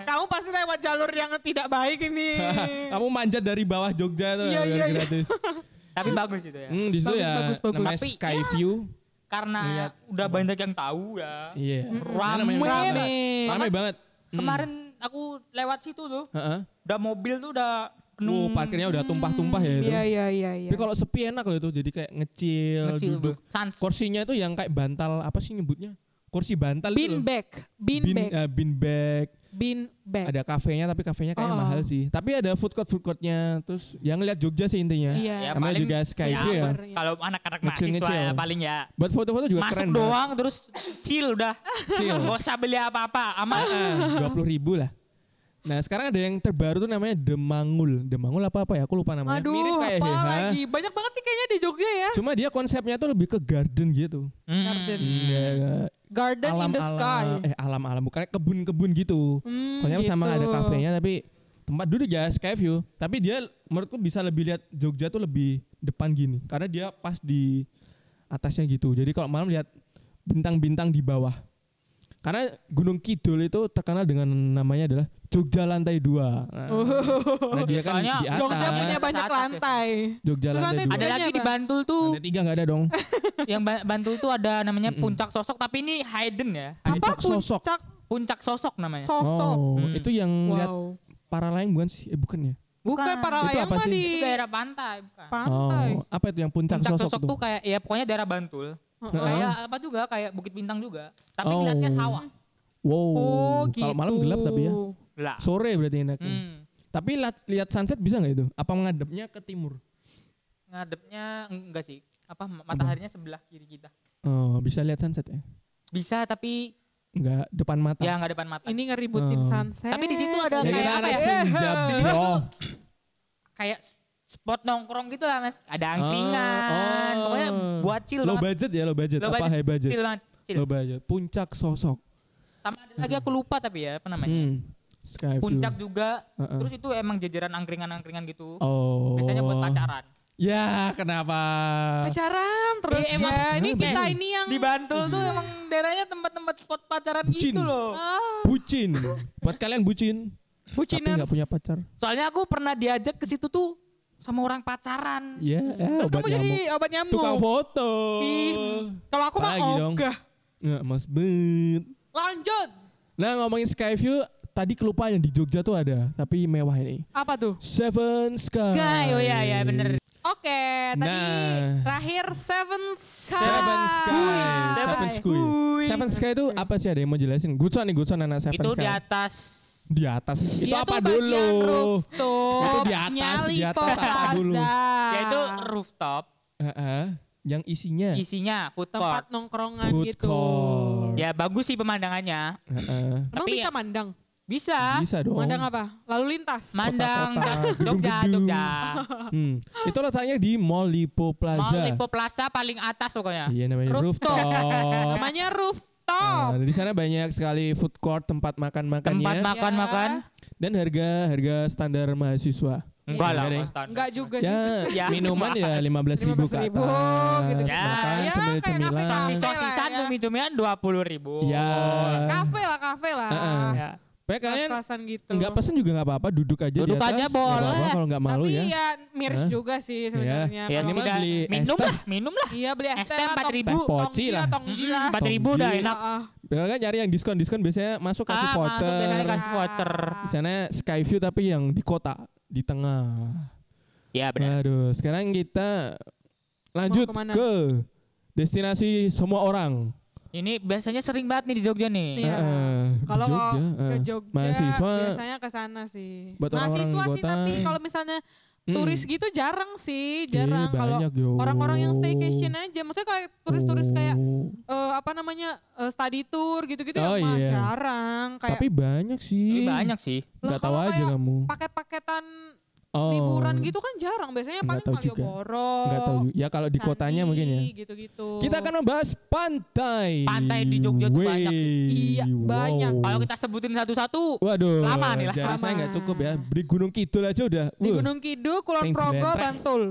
kamu pasti lewat jalur yang tidak baik ini. Kamu manjat dari bawah Jogja tuh Iya, iya, iya. gratis. Tapi bagus itu ya. Hmm, di situ Bagus, ya bagus, bagus. namanya Tapi Sky ya, View. Karena Ngeliat. udah banyak yang tahu ya. Iya. Rame. Namanya Rame. Rame banget. Hmm. Kemarin aku lewat situ tuh, Heeh. udah mobil tuh udah penuh. Wow, parkirnya udah tumpah-tumpah ya itu. Iya iya iya iya. Tapi kalau sepi enak loh itu, jadi kayak ngecil, Kecil, duduk. Sans. Kursinya itu yang kayak bantal apa sih nyebutnya? Kursi bantal itu Bean bag, bean Bean, bag, eh, bean bag. bean bag. Ada kafenya tapi kafenya kayaknya Oh. mahal sih. Tapi ada food court food courtnya. Terus yang ngeliat Jogja sih intinya. Iya. Ya, Namanya juga Sky ya, View ya. bar. Kalau anak-anak mahasiswa ya paling ya Buat foto-foto juga masuk keren doang terus chill udah. Chill. Gak usah beli apa-apa. Aman. Dua puluh ribu lah. Nah sekarang ada yang terbaru tuh namanya Demangul. Demangul apa apa ya? Aku lupa namanya. Aduh, Mirip kayak apa Heha. lagi? Banyak banget sih kayaknya di Jogja ya. Cuma dia konsepnya tuh lebih ke garden gitu. Garden. Hmm. Ya, Garden in the sky. Eh alam-alam bukan kebun-kebun gitu. Hmm, Konsepnya sama gitu. ada kafenya tapi tempat duduk ya sky view. Tapi dia menurutku bisa lebih lihat Jogja tuh lebih depan gini. Karena dia pas di atasnya gitu. Jadi kalau malam lihat bintang-bintang di bawah. Karena Gunung Kidul itu terkenal dengan namanya adalah Jogja lantai dua. Nah, karena dia kan Soalnya di atas. Jogja punya banyak Atas ya. lantai. Jogja Terus lantai lantai dua. Ada lagi di? Bantul tuh, Lantai tiga nggak ada dong. yang Ba- Bantul tuh ada namanya Mm-mm. puncak sosok, tapi ini hidden ya. Apa Puncak sosok. puncak Puncak sosok namanya. sosok? Oh, Hmm. itu yang lihat Wow. para lain bukan sih? Eh bukan ya? Bukan Bukan. para Itu layang apa mah sih? di Itu daerah pantai, bukan. pantai. Oh, apa itu yang puncak, Puncak sosok, sosok, tuh? tuh kayak ya pokoknya daerah Bantul. Heeh. Kayak apa juga kayak Bukit Bintang juga. Tapi Oh. ngeliatnya sawah. Wow. Oh, gitu. Kalau malam gelap tapi ya. Lah. Sore berarti enaknya. Hmm. Tapi lihat lihat sunset bisa nggak itu? Apa menghadapnya ke timur? Ngadepnya enggak sih. Apa mataharinya sebelah kiri kita. Oh, bisa lihat sunset ya? Bisa tapi Enggak depan mata. ya nggak depan mata. Ini ngeributin Oh. sunset. Tapi di situ ada Ya, kayak apa ya? senja, bro. Kayak spot nongkrong gitu lah mas. Ada angkringan. Oh. Pokoknya buat chill Low banget. budget ya, low budget. Low apa budget, high budget? Chill banget. Chill. Low budget. Puncak sosok. Sama ada lagi aku lupa tapi ya apa namanya. Hmm. Sky view. Puncak juga. Heeh. Terus itu emang jajaran angkringan-angkringan gitu. Oh. Biasanya buat pacaran. Ya, kenapa? pacaran terus Iya, emang ya. Ini kita bener. ini yang Di Bantul tuh emang daerahnya tempat-tempat spot pacaran Bucin. gitu loh. Ah, Bucin. Buat kalian bucin. Tapi buciners. nggak punya pacar. Soalnya aku pernah diajak ke situ tuh sama orang pacaran. Ya, eh, Terus obat kamu jadi nyamuk. obat nyamuk. Tukang foto. Ih, Kalau aku mah ogah. Nggak, mas bet. Lanjut. Nah ngomongin Skyview, tadi kelupaan yang di Jogja tuh ada, tapi mewah ini. Apa tuh? Seven Sky. Sky, oh iya iya bener. Oke, tadi Nah. terakhir Seven Sky. Seven Sky. Seven Seven Sky. Seven Sky itu apa sih ada yang mau jelasin? Gutson nih, Gutson anak Seven Itu Sky. di atas Di atas. Itu Dia apa dulu? rooftop. Itu di atas, Nyali di atas apa Plaza. dulu? yaitu rooftop, Heeh. Yang isinya isinya food Tempat court. nongkrongan food gitu. court. Ya bagus sih pemandangannya. Heeh. Emang Tapi bisa ya- mandang? Bisa. Bisa dong. Mandang apa? Lalu lintas. Mandang Kota-kota, Jogja. Jogja. Hmm. Itu letaknya di Mall Lipo Plaza. Mall Lipo Plaza paling atas pokoknya. Iya namanya Rooftop. rooftop. Namanya rooftop. Nah, di sana banyak sekali food court tempat makan-makannya Tempat makan-makan. dan harga harga standar mahasiswa. Enggak lah, Enggak juga sih. Ya, Ya. minuman ya 15 ribu ke 15.000 atas. gitu. Ya. Makan Ya, cemil-cemilan. kayak kafe-kafe. Sisa-sisaan lah ya. cumi-cumian dua puluh ribu. Ya. Kafe lah, kafe lah. Heeh. Ya. Pokoknya kalian gitu. nggak pesen juga nggak apa-apa, duduk aja Duduk di atas. aja boleh. apa-apa kalau nggak malu Tapi ya. ya miris Hah? juga sih sebenarnya. Ya, Minimal tidak beli minum lah, minum lah. Iya beli es teh teh lah, 4.000. tong- Teh poci tongji lah. Tongji lah. Empat ribu udah Tongji. enak. Heeh. Biasanya kan nyari yang diskon-diskon biasanya masuk kasih Ah, masuk voucher. biasanya kasih voucher. Di sana Skyview tapi yang di kota, di tengah. Ya benar. Waduh, sekarang kita lanjut ke destinasi semua orang. Ini biasanya sering banget nih di Jogja nih. Iya. Heeh, di Kalau Jogja, ke heeh. Jogja mahasiswa biasanya ke sana sih. Buat Mahasiswa sih kota. tapi kalau misalnya Mm. turis gitu jarang sih, Ih, jarang kalau orang-orang yang staycation aja. Maksudnya kayak turis-turis kayak eh, apa namanya eh, study tour gitu-gitu Oh, ya mah iya. jarang. Kayak Tapi banyak sih. Tapi banyak sih. Nggak tahu aja kamu. paket-paketan Oh. liburan gitu kan jarang. Biasanya Nggak paling. Malioboro. Nggak tahu. juga. Ya kalau di kotanya Candi, mungkin ya. Gitu-gitu. Kita akan membahas pantai. Pantai di Jogja tuh banyak Iya, banyak. Kalau kita sebutin satu-satu, Waduh, Lama nih lah. jari saya Lama. nggak cukup ya. Di Gunung Kidul aja udah. di. Gunung Kidul, Kulon Progo. Bantul.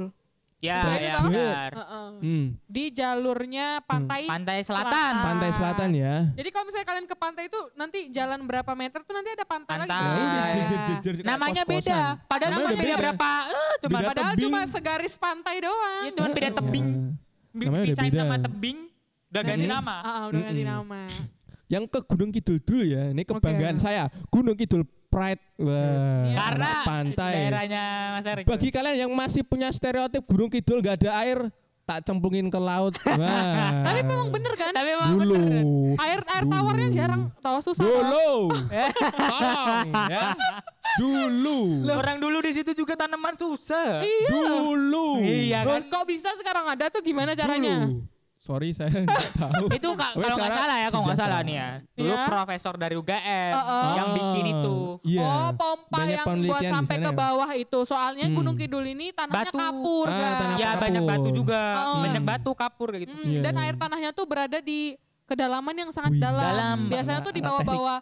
Ya ya tahu? benar. Heeh. Hmm, Di jalurnya pantai Pantai Selatan. pantai selatan ya. Jadi kalau misalnya kalian ke pantai itu nanti jalan berapa meter tuh nanti ada pantai, lagi. Pantai. Ya udah, Ah, jejer-jejer kayak Namanya kos-kosan. beda. Padahal Namanya cuma beda beda. berapa? Eh, cuma Beda padahal tebing. Cuma segaris pantai doang. ya cuma beda Heeh. tebing. Namanya udah Pisahin beda. nama tebing, udah ganti Hmm. nama. Ah, udah ganti nama. Yang ke Gunung Kidul dulu ya. Ini kebanggaan Oke. saya. Gunung Kidul Pride. Wah, Iya. Karena pantai. daerahnya Mas Erik. Bagi kalian yang masih punya stereotip Gunung Kidul gak ada air, tak cemplungin ke laut. Wah. Tapi memang bener kan? Tapi memang dulu. bener. Air air Dulu. tawarnya jarang, tahu susah. Dulu. Tolong ya. Dulu. Orang dulu di situ juga tanaman susah. Iya. Dulu. Iya Loh, kan? kok bisa sekarang ada tuh gimana caranya? Dulu. Sorry saya nggak tahu. Itu ka- kalau nggak salah ya, kalau nggak salah nih ya. Dulu Iya. profesor dari UGM Heeh. yang bikin itu. Iya. Oh, pompa Banyak yang buat sampai ke ya. bawah itu. Soalnya Hmm. Gunung Kidul ini tanahnya Batu. kapur, Ah, guys. tanah Ya kapur. banyak batu juga, Oh. banyak batu kapur kayak gitu. Mm, Iya, dan iya. air tanahnya tuh berada di kedalaman yang sangat Wih. dalam. Dalam. Biasanya tuh di bawah-bawah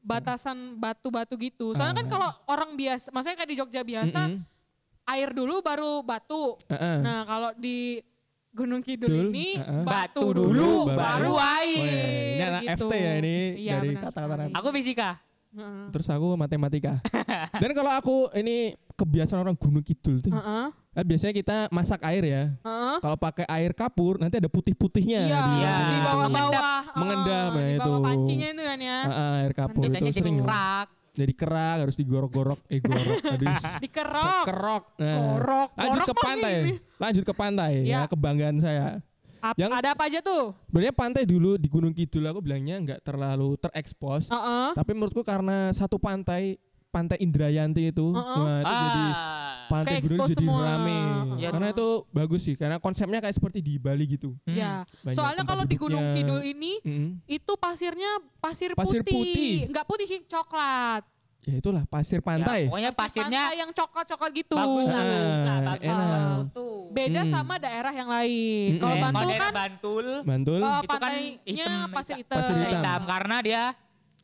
batasan batu-batu gitu. Soalnya kan Ah. kalau orang biasa, maksudnya kayak di Jogja biasa, Mm-mm. air dulu baru batu. Heeh. Nah kalau di Gunung Kidul Dul, ini uh-uh. batu, Batu dulu, dulu, baru, baru air. Oh, iya. Ini anak gitu. FT ya ini Iya, dari sekali. Aku fisika. Heeh. Terus aku matematika. Dan kalau aku ini kebiasaan orang Gunung Kidul tuh. Heeh, Kan biasanya kita masak air ya. heeh. Kalau pakai air kapur nanti ada putih-putihnya Iya, di, Iya. di bawah-bawah. Mengendap, heeh, ya di bawah itu. pancinya itu kan ya. Ah, ah, air kapur Biasanya itu jadi sering kerak. Jadi kerak harus digorok-gorok eh gorok aduh Dikerok. kerok nah, Gorok. lanjut Gorok ke pantai ini. lanjut ke pantai ya Ya. kebanggaan saya Ap- Yang- Ada apa aja tuh? sebenarnya pantai dulu di Gunung Kidul aku bilangnya nggak terlalu terekspos Heeh. tapi menurutku karena satu pantai pantai Indrayanti itu Uh-uh. nah itu jadi Ah. Pantai Gunung jadi semua. rame Iya. karena itu bagus sih karena konsepnya kayak seperti di Bali gitu Hmm. Ya. Banyak Soalnya kalau di Gunung. Kidul ini Mm. itu pasirnya pasir, Pasir putih. putih. Enggak putih sih, coklat. ya itulah pasir Ya, pantai pokoknya Pasir pasirnya pantai yang coklat-coklat gitu. bagus lah, Ah, bagus lah, bagus. enak. Tuh. Beda Hmm. sama daerah yang lain. Mm-mm. Kalau Eh, Bantul kan Bantul Bantul eh, itu kan pantainya hitam, pasir hitam. Pasir pasir hitam. hitam karena dia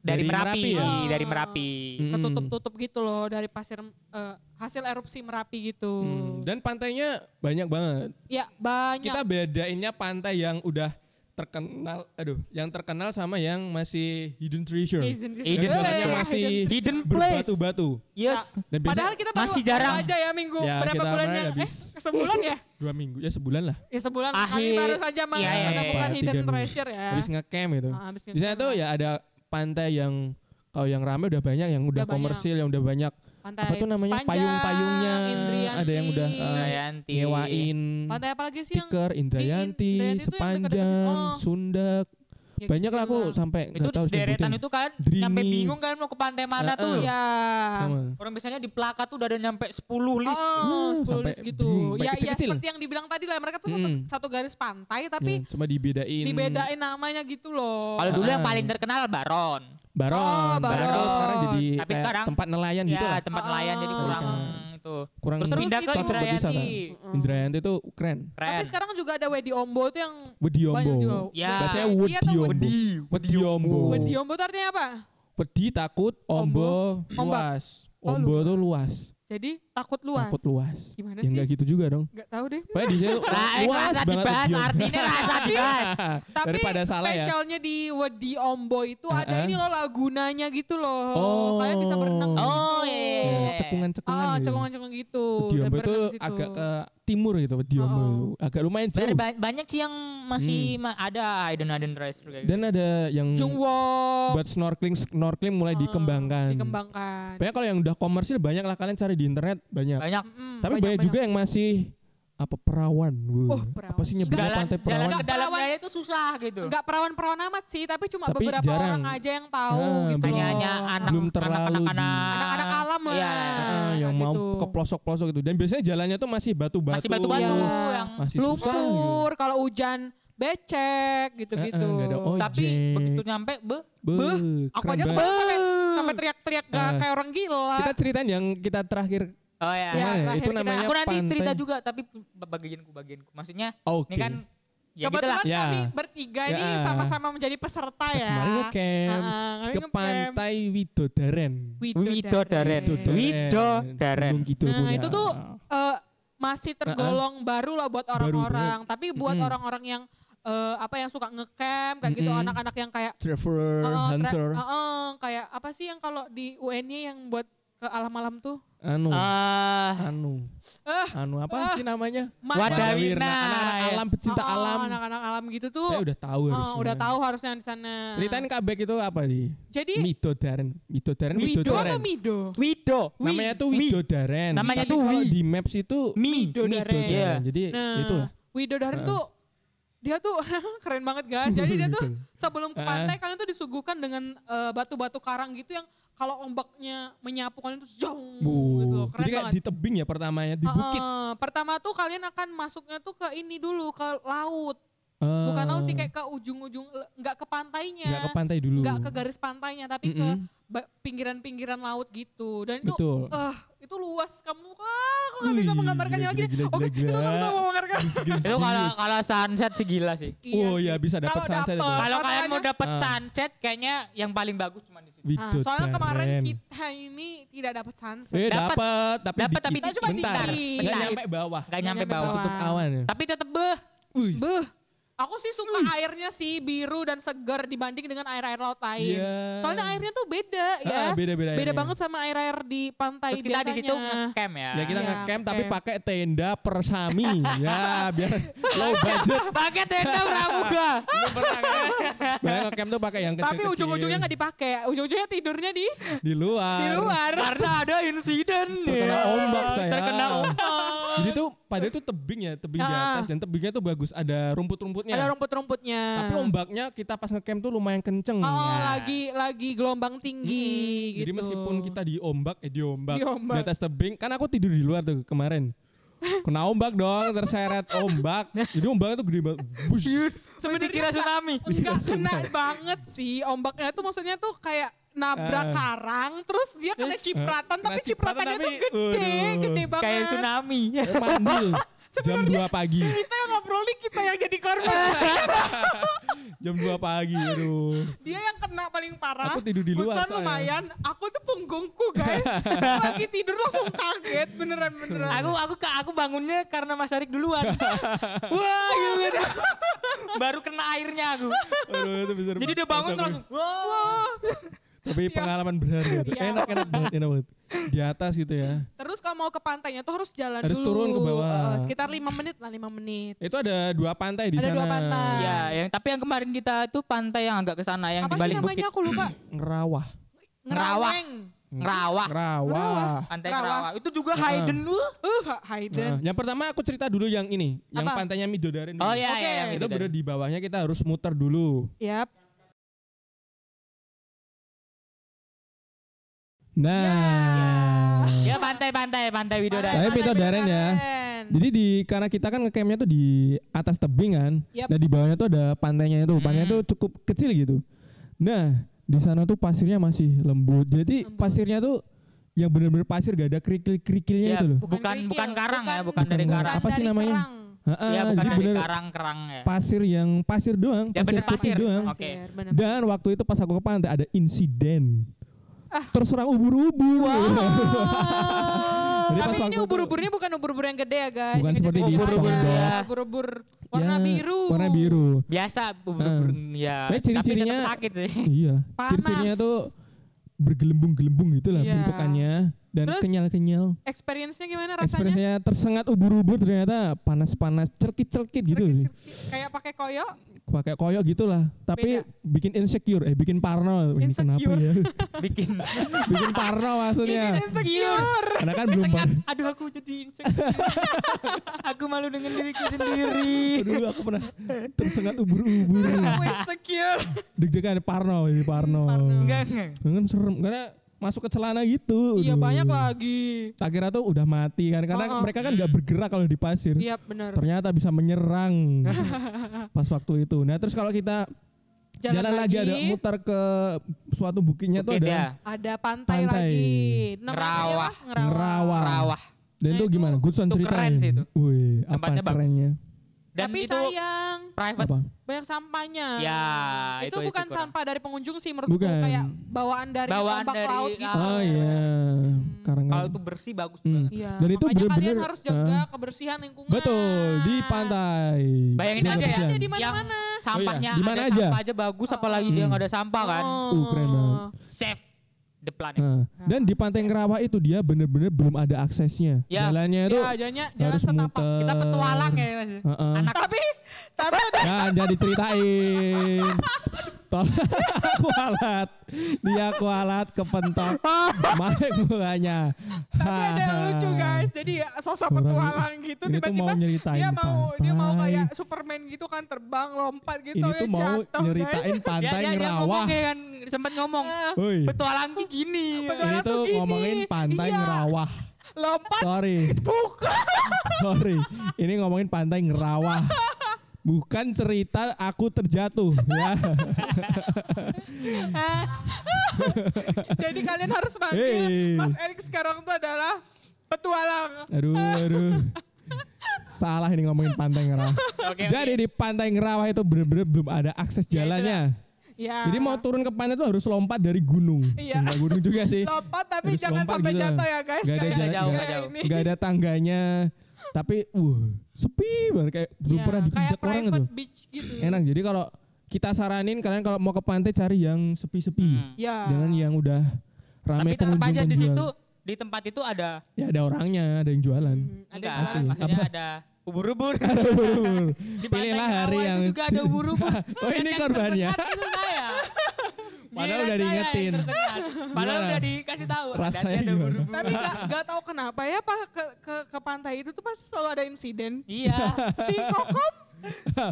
dari, Dari Merapi, Merapi ya? dari Merapi. Mm. Ketutup-tutup gitu loh dari pasir eh, hasil erupsi Merapi gitu. Hmm, Dan pantainya banyak banget. Ya banyak. Kita bedainnya pantai yang udah terkenal, aduh, yang terkenal sama yang masih hidden treasure. Hidden Hidden treasure. Yang Eh, masih Hidden place. berbatu-batu. Yes. Dan biasanya Padahal kita baru masih jarang. aja ya minggu Ya, berapa bulan yang eh sebulan ya? dua minggu, ya sebulan lah. Ya sebulan kami Akhir- baru saja iya, iya, menemukan iya. hidden Tiga minggu. treasure ya. Habis ngecamp gitu. Ah, habis Di sana ngecamp tuh lah. ya ada pantai yang kalau yang rame udah banyak, yang udah, Udah banyak. komersil, yang udah banyak Pantai apa tuh namanya payung-payungnya, ada yang udah uh, Indrayanti. nyewain Pantai apa lagi sih yang stiker Indrayanti, Indrayanti Sepanjang. Oh. Sundak. Ya Banyak lah gitu aku sampai Itu nggak tahu deretan sebutin. itu kan Drini. nyampe bingung kan mau ke pantai mana Heeh. tuh. Ya. Sama. Orang biasanya di plakat tuh udah ada nyampe 10 list. Oh, Hmm, 10 sampai list gitu. bingung, Ya, sampai ya kecil-kecil. seperti yang dibilang tadi lah, mereka tuh satu, Mm. satu garis pantai tapi Ya, cuma dibedain. dibedain namanya gitu loh. Kalau dulu yang Ah. paling terkenal Baron. Baron, Oh, Baron. Baron. sekarang jadi Tapi kayak sekarang- tempat nelayan gitu ya, lah. tempat Ah. nelayan jadi kurang Itu. Kurang Terus pindah ke. Indrayanti. Indrayanti itu keren. Keren. Tapi sekarang juga ada Wedi Ombo itu yang Wediombo. banyak juga. Ya. Bacanya Wedi atau Wediombo. Wedi? Wediombo. Wedi Ombo itu artinya apa? Wedi takut, ombo, Ombak. luas. Oh, Ombo luas. tuh luas. Jadi takut luas. Takut luas. Gimana Ya sih? enggak gitu juga dong. Gak tahu deh. Pokoknya di eh, luas rasa banget dibahas, artinya rasa dibahas. Tapi Daripada salah ya. spesialnya di Wedi Ombo itu ada Uh-uh. ini loh lagunanya gitu loh. Oh. Kalian bisa berenang. Oh, iya. Ya, cekungan-cekungan Ah, gitu. cekungan-cekungan gitu. Dan itu agak ke timur gitu Wediombo Oh. itu. Agak lumayan Bener, jauh. ba- banyak sih yang masih ma- ada hidden treasure kayak gitu. Dan ada yang Jungwo buat snorkeling snorkeling mulai Oh, dikembangkan. dikembangkan. Banyak kalau yang udah komersil banyak lah kalian cari di internet banyak. banyak. Mm-mm, Tapi banyak, juga yang masih apa perawan. Oh, perawan. Apa sih nyebutnya Jalan, pantai perawan? ke Enggak, perawan. itu susah gitu. Enggak perawan-perawan amat sih, tapi cuma Tapi beberapa jarang. orang aja yang tahu Ah, gitu belum- loh. Hanya anak Belum terlalu anak-anak alam lah. Iya. Ah, yang kayak mau gitu. ke pelosok-pelosok gitu. Dan biasanya jalannya tuh masih batu-batu. masih batu-batu Iya. yang Masih susah gitu. lumpur, kalau hujan becek gitu-gitu. Nggak ada ojek. tapi begitu nyampe be Beuh, Aku keren aja kemarin sampai, sampai teriak-teriak Ah. kayak orang gila. Kita ceritain yang kita terakhir oh ya. Ya, ya? terakhir Itu kita- namanya aku nanti pantai. cerita juga tapi bagianku bagianku maksudnya Oke. ini kan ya gitu lah Kebetulan Ya. kami bertiga ini Ya. sama-sama menjadi peserta ya. Kemarin ngecamp kami ke pantai Widodaren. Widodaren. Widodaren. Widodaren. Kidul Nah itu tuh eh, masih tergolong baru lah buat orang-orang. Tapi buat orang-orang yang eh, apa yang suka ngecamp kayak gitu, Mm-mm. anak-anak yang kayak Traveler, eh, tra- Hunter, eh, eh, kayak apa sih yang kalau di UN-nya yang buat ke alam-alam tuh? anu, Ah, anu, Eh, anu apa ah. sih namanya? Wadawirna. anak-anak alam, pecinta Oh, oh, alam. Anak-anak alam gitu tuh. Saya udah tahu oh, harusnya. udah tahu harusnya di sana. Ceritain kabek itu apa di? Jadi Midodaren, Midodaren, apa Mido? Wido. Namanya tuh Wi. Widodaren. Namanya tuh di maps itu Midodaren. Iya. Jadi Nah, itulah. Widodaren tuh dia tuh keren banget guys. Jadi dia tuh sebelum ke pantai kalian tuh disuguhkan dengan eh, batu-batu karang gitu yang kalau ombaknya menyapu kalian tuh jong gitu loh. Keren Jadi kayak banget. di tebing ya pertamanya, di bukit. Heeh. pertama tuh kalian akan masuknya tuh ke ini dulu ke laut. Bukan laut sih Eh, kayak ke ujung-ujung nggak ke pantainya. nggak ke pantai dulu. nggak ke garis pantainya tapi ke Mm-mm. ba- pinggiran-pinggiran laut gitu. Dan itu Betul. eh itu luas kamu. Ah, aku nggak bisa menggambarkannya lagi. gila, Oke, gila, itu nggak bisa menggambarkan. Itu kalau kalau sunset sih gila sih. Oh sih. iya bisa dapat Kalau sunset itu. dapet. Kalau kalian mau dapat Ah. sunset kayaknya yang paling bagus cuma di sini. Ah, soalnya kemarin keren. kita ini tidak dapat sunset. Eh Dapat. tapi Dapat, tapi dikit. cuma bentar. nyampe bawah. Gak nyampe bawah. Tutup awan ya. Tapi tetep beh. Wih. Aku sih suka airnya sih biru dan segar dibanding dengan air-air laut lain. Iya. Soalnya airnya tuh beda ya. Ah, beda-beda Beda airnya. banget sama air-air di pantai Terus kita di situ biasanya. ngecamp ya. Ya kita Iya, ngecamp tapi pakai tenda persami. ya biar low budget. Pakai tenda pramuka. Banyak ngecamp tuh pakai yang kecil Tapi ujung-ujungnya nggak dipakai. Ujung-ujungnya tidurnya di di luar. di luar. Karena ada insiden Terkena ya. ombak saya. Terkena ombak. Jadi tuh pada itu tebing ya, tebing di Ah. atas dan tebingnya tuh bagus, ada rumput-rumputnya. Ada rumput-rumputnya. Tapi ombaknya kita pas ngecamp tuh lumayan kenceng. Oh, Ya. lagi lagi gelombang tinggi Hmm, gitu. Jadi meskipun kita di ombak, eh di ombak, Di ombak. di atas tebing, kan aku tidur di luar tuh kemarin. Kena ombak dong, terseret ombak. Jadi ombaknya tuh gede banget. Bush. sebenarnya Dikira tsunami. enggak kena banget sih ombaknya tuh maksudnya tuh kayak nabrak Ah. karang terus dia kena cipratan kena tapi cipratan cipratannya tuh tapi- gede waduh. gede banget Kayak tsunami. Mandul. Jam 2 pagi. kita yang ngobrol nih kita yang jadi korban Jam 2 pagi. Aduh. dia yang kena paling parah Aku tidur di luar soalnya. lumayan aku tuh punggungku guys lagi tidur langsung kaget beneran beneran Aku aku aku bangunnya karena Mas Arik duluan. Wah, gitu. Baru kena airnya aku. Aduh, itu bisa Jadi dia bangun terus langsung. Wah. Tapi pengalaman berharga. tuh. Iya. Enak enak banget, enak banget. Di atas gitu ya. terus kalau mau ke pantainya tuh harus jalan Harus dulu turun ke bawah. Eh, sekitar lima menit lah lima menit Itu ada dua pantai di Ada sana. dua pantai. Ya, yang tapi yang kemarin kita tuh pantai yang agak ke sana yang apa di sih balik namanya bukit. aku lupa Ngerawah. Ngerawah. Ngeraweng. Ngerawah. Ngerawah. Pantai Ngerawah. Itu juga hidden uh. Uh, Hayden. Nah, yang pertama aku cerita dulu yang ini, yang Apa? pantainya Midodaren dulu. Oh iya Oke. iya itu itu. bener di bawahnya kita harus muter dulu. Yap. Nah, Ya pantai-pantai pantai Widodaren. Tapi Pantai Midodaren ya. Jadi di karena kita kan ngecampnya tuh di atas tebing kan, Yap. nah di bawahnya tuh ada pantainya itu, pantainya Hmm. tuh cukup kecil gitu. Nah di sana tuh pasirnya masih lembut, jadi Lembut. pasirnya tuh yang bener-bener pasir gak ada kerikil-kerikilnya Ya, itu loh. bukan kerikil, bukan karang ya, bukan Bukan dari karang. Apa sih namanya? kerang. Ha-ha, Iya, bukan dari karang-kerang ya. pasir yang pasir doang, Ya, bener putih pasir. doang. Oke. Pasir, bener. Dan waktu itu pas aku ke pantai ada insiden. Ah. Terserang ubur-ubur. Jadi pas Tapi ini ubur-uburnya bukan ubur-ubur yang gede ya guys. Bukan Yang seperti di dong. Ubur-ubur warna Ya, biru. Warna biru. Biasa ubur-ubur ya. Tapi Tapi ciri-cirinya- tetap sakit sih. iya. Panas. Ciri-cirinya tuh bergelembung-gelembung gitu lah Iya. bentukannya dan Terus? kenyal-kenyal. Experience-nya gimana rasanya? Ekspresinya tersengat ubur-ubur ternyata panas-panas, cerkit-cerkit gitu sih. Cerkit-cerkit. Kayak pakai koyo. Pakai koyok gitulah, tapi Beda. bikin insecure, eh bikin parno. Ini kenapa Insecure. ya? Bikin bikin parno maksudnya. Insecure. Karena kan belum sengat. par- Aduh aku jadi insecure. aku malu dengan diriku sendiri. Aduh, aku pernah tersengat ubur-ubur. Aku insecure. Deg-degan parno, ini parno. Parno. Enggak, enggak. Kan serem karena masuk ke celana gitu. Iya Aduh. banyak lagi. Tak kira tuh udah mati kan karena Oh, oh. mereka kan nggak bergerak kalau di pasir. Iya benar. Ternyata bisa menyerang pas waktu itu. Nah terus kalau kita jalan, lagi. ada muter ke suatu bukitnya tuh ada ya. ada pantai, Pantai. lagi. Namanya Ngerawah. Ngerawah. Ngerawah. Rawah. Dan Nah, itu itu- gimana? Goodson itu ceritain. keren sih itu. Wih, apa bagus. Dan Tapi itu sayang private. Apa? banyak sampahnya. Ya, itu, itu bukan kurang. sampah dari pengunjung sih menurutku Bukan. kayak bawaan dari Bawaan ombak dari laut gitu. Oh iya, karena Kalau itu bersih bagus Hmm. banget. Iya. Dan itu makanya kalian bener-bener, harus jaga ah. kebersihan lingkungan. betul di pantai. Bayangin aja ya. di Yang mana-mana. sampahnya di mana ada aja? sampah aja bagus apalagi dia Hmm. nggak ada sampah kan. Uh, keren banget. Save the planet. Nah, dan di pantai Ngerawah itu dia bener-bener belum ada aksesnya. Ya. Jalannya itu Ya, jalannya jalan harus setapak. muter. Kita petualang ya Mas. Heeh. Anak Tapi tapi ada Nah, jadi ceritain. Tolong kualat. Dia kualat kepentok. Marik mukanya. tapi ada yang lucu guys. Jadi ya, sosok petualang gitu tiba-tiba dia di mau dia mau pantai. kayak Superman gitu kan terbang lompat gitu Ini ya tuh mau jatuh, nyeritain guys. pantai dia, dia, dia Ngerawah. ya kan sempat ngomong Eh, Woi, petualangnya gini. Petualang ini tuh tuh gini. ngomongin pantai Iya. Ngerawah. lompat Sorry, bukan sorry. Ini ngomongin pantai Ngerawah. Bukan cerita aku terjatuh ya. Jadi kalian harus manggil Hey. Mas Erik sekarang tuh adalah petualang. Aduh, aduh. Salah ini ngomongin Pantai Ngerawah. Oke, Jadi di Pantai Ngerawah itu bener-bener belum ada akses jalannya. Ya. Jadi mau turun ke pantai itu harus lompat dari gunung. Iya. Enggak gunung juga sih. lompat tapi Harus jangan lompat sampai gitu. jatuh ya guys. Gak ada jalan, jauh, gak jauh. Gak ada tangganya. Tapi uh sepi banget kayak belum Iya, pernah kayak dipijak orang gitu. beach gitu. Enak. Jadi kalau kita saranin kalian kalau mau ke pantai cari yang sepi-sepi. Hmm. Ya. Jangan yang udah rame Tapi tetap aja di situ di tempat itu ada Ya ada orangnya, ada yang jualan. Hmm, ada jualan. maksudnya Apa? ada ubur-ubur. Ubur-ubur. di Pantai Pilihlah hari yang juga ada ubur-ubur. Oh ini korbannya. itu saya. Padahal Giliran udah yang diingetin. Padahal udah dikasih tahu. Rasanya ada. Tapi gak, gak tahu kenapa ya pak ke, ke, ke pantai itu tuh pasti selalu ada insiden. Iya. Si Kokom,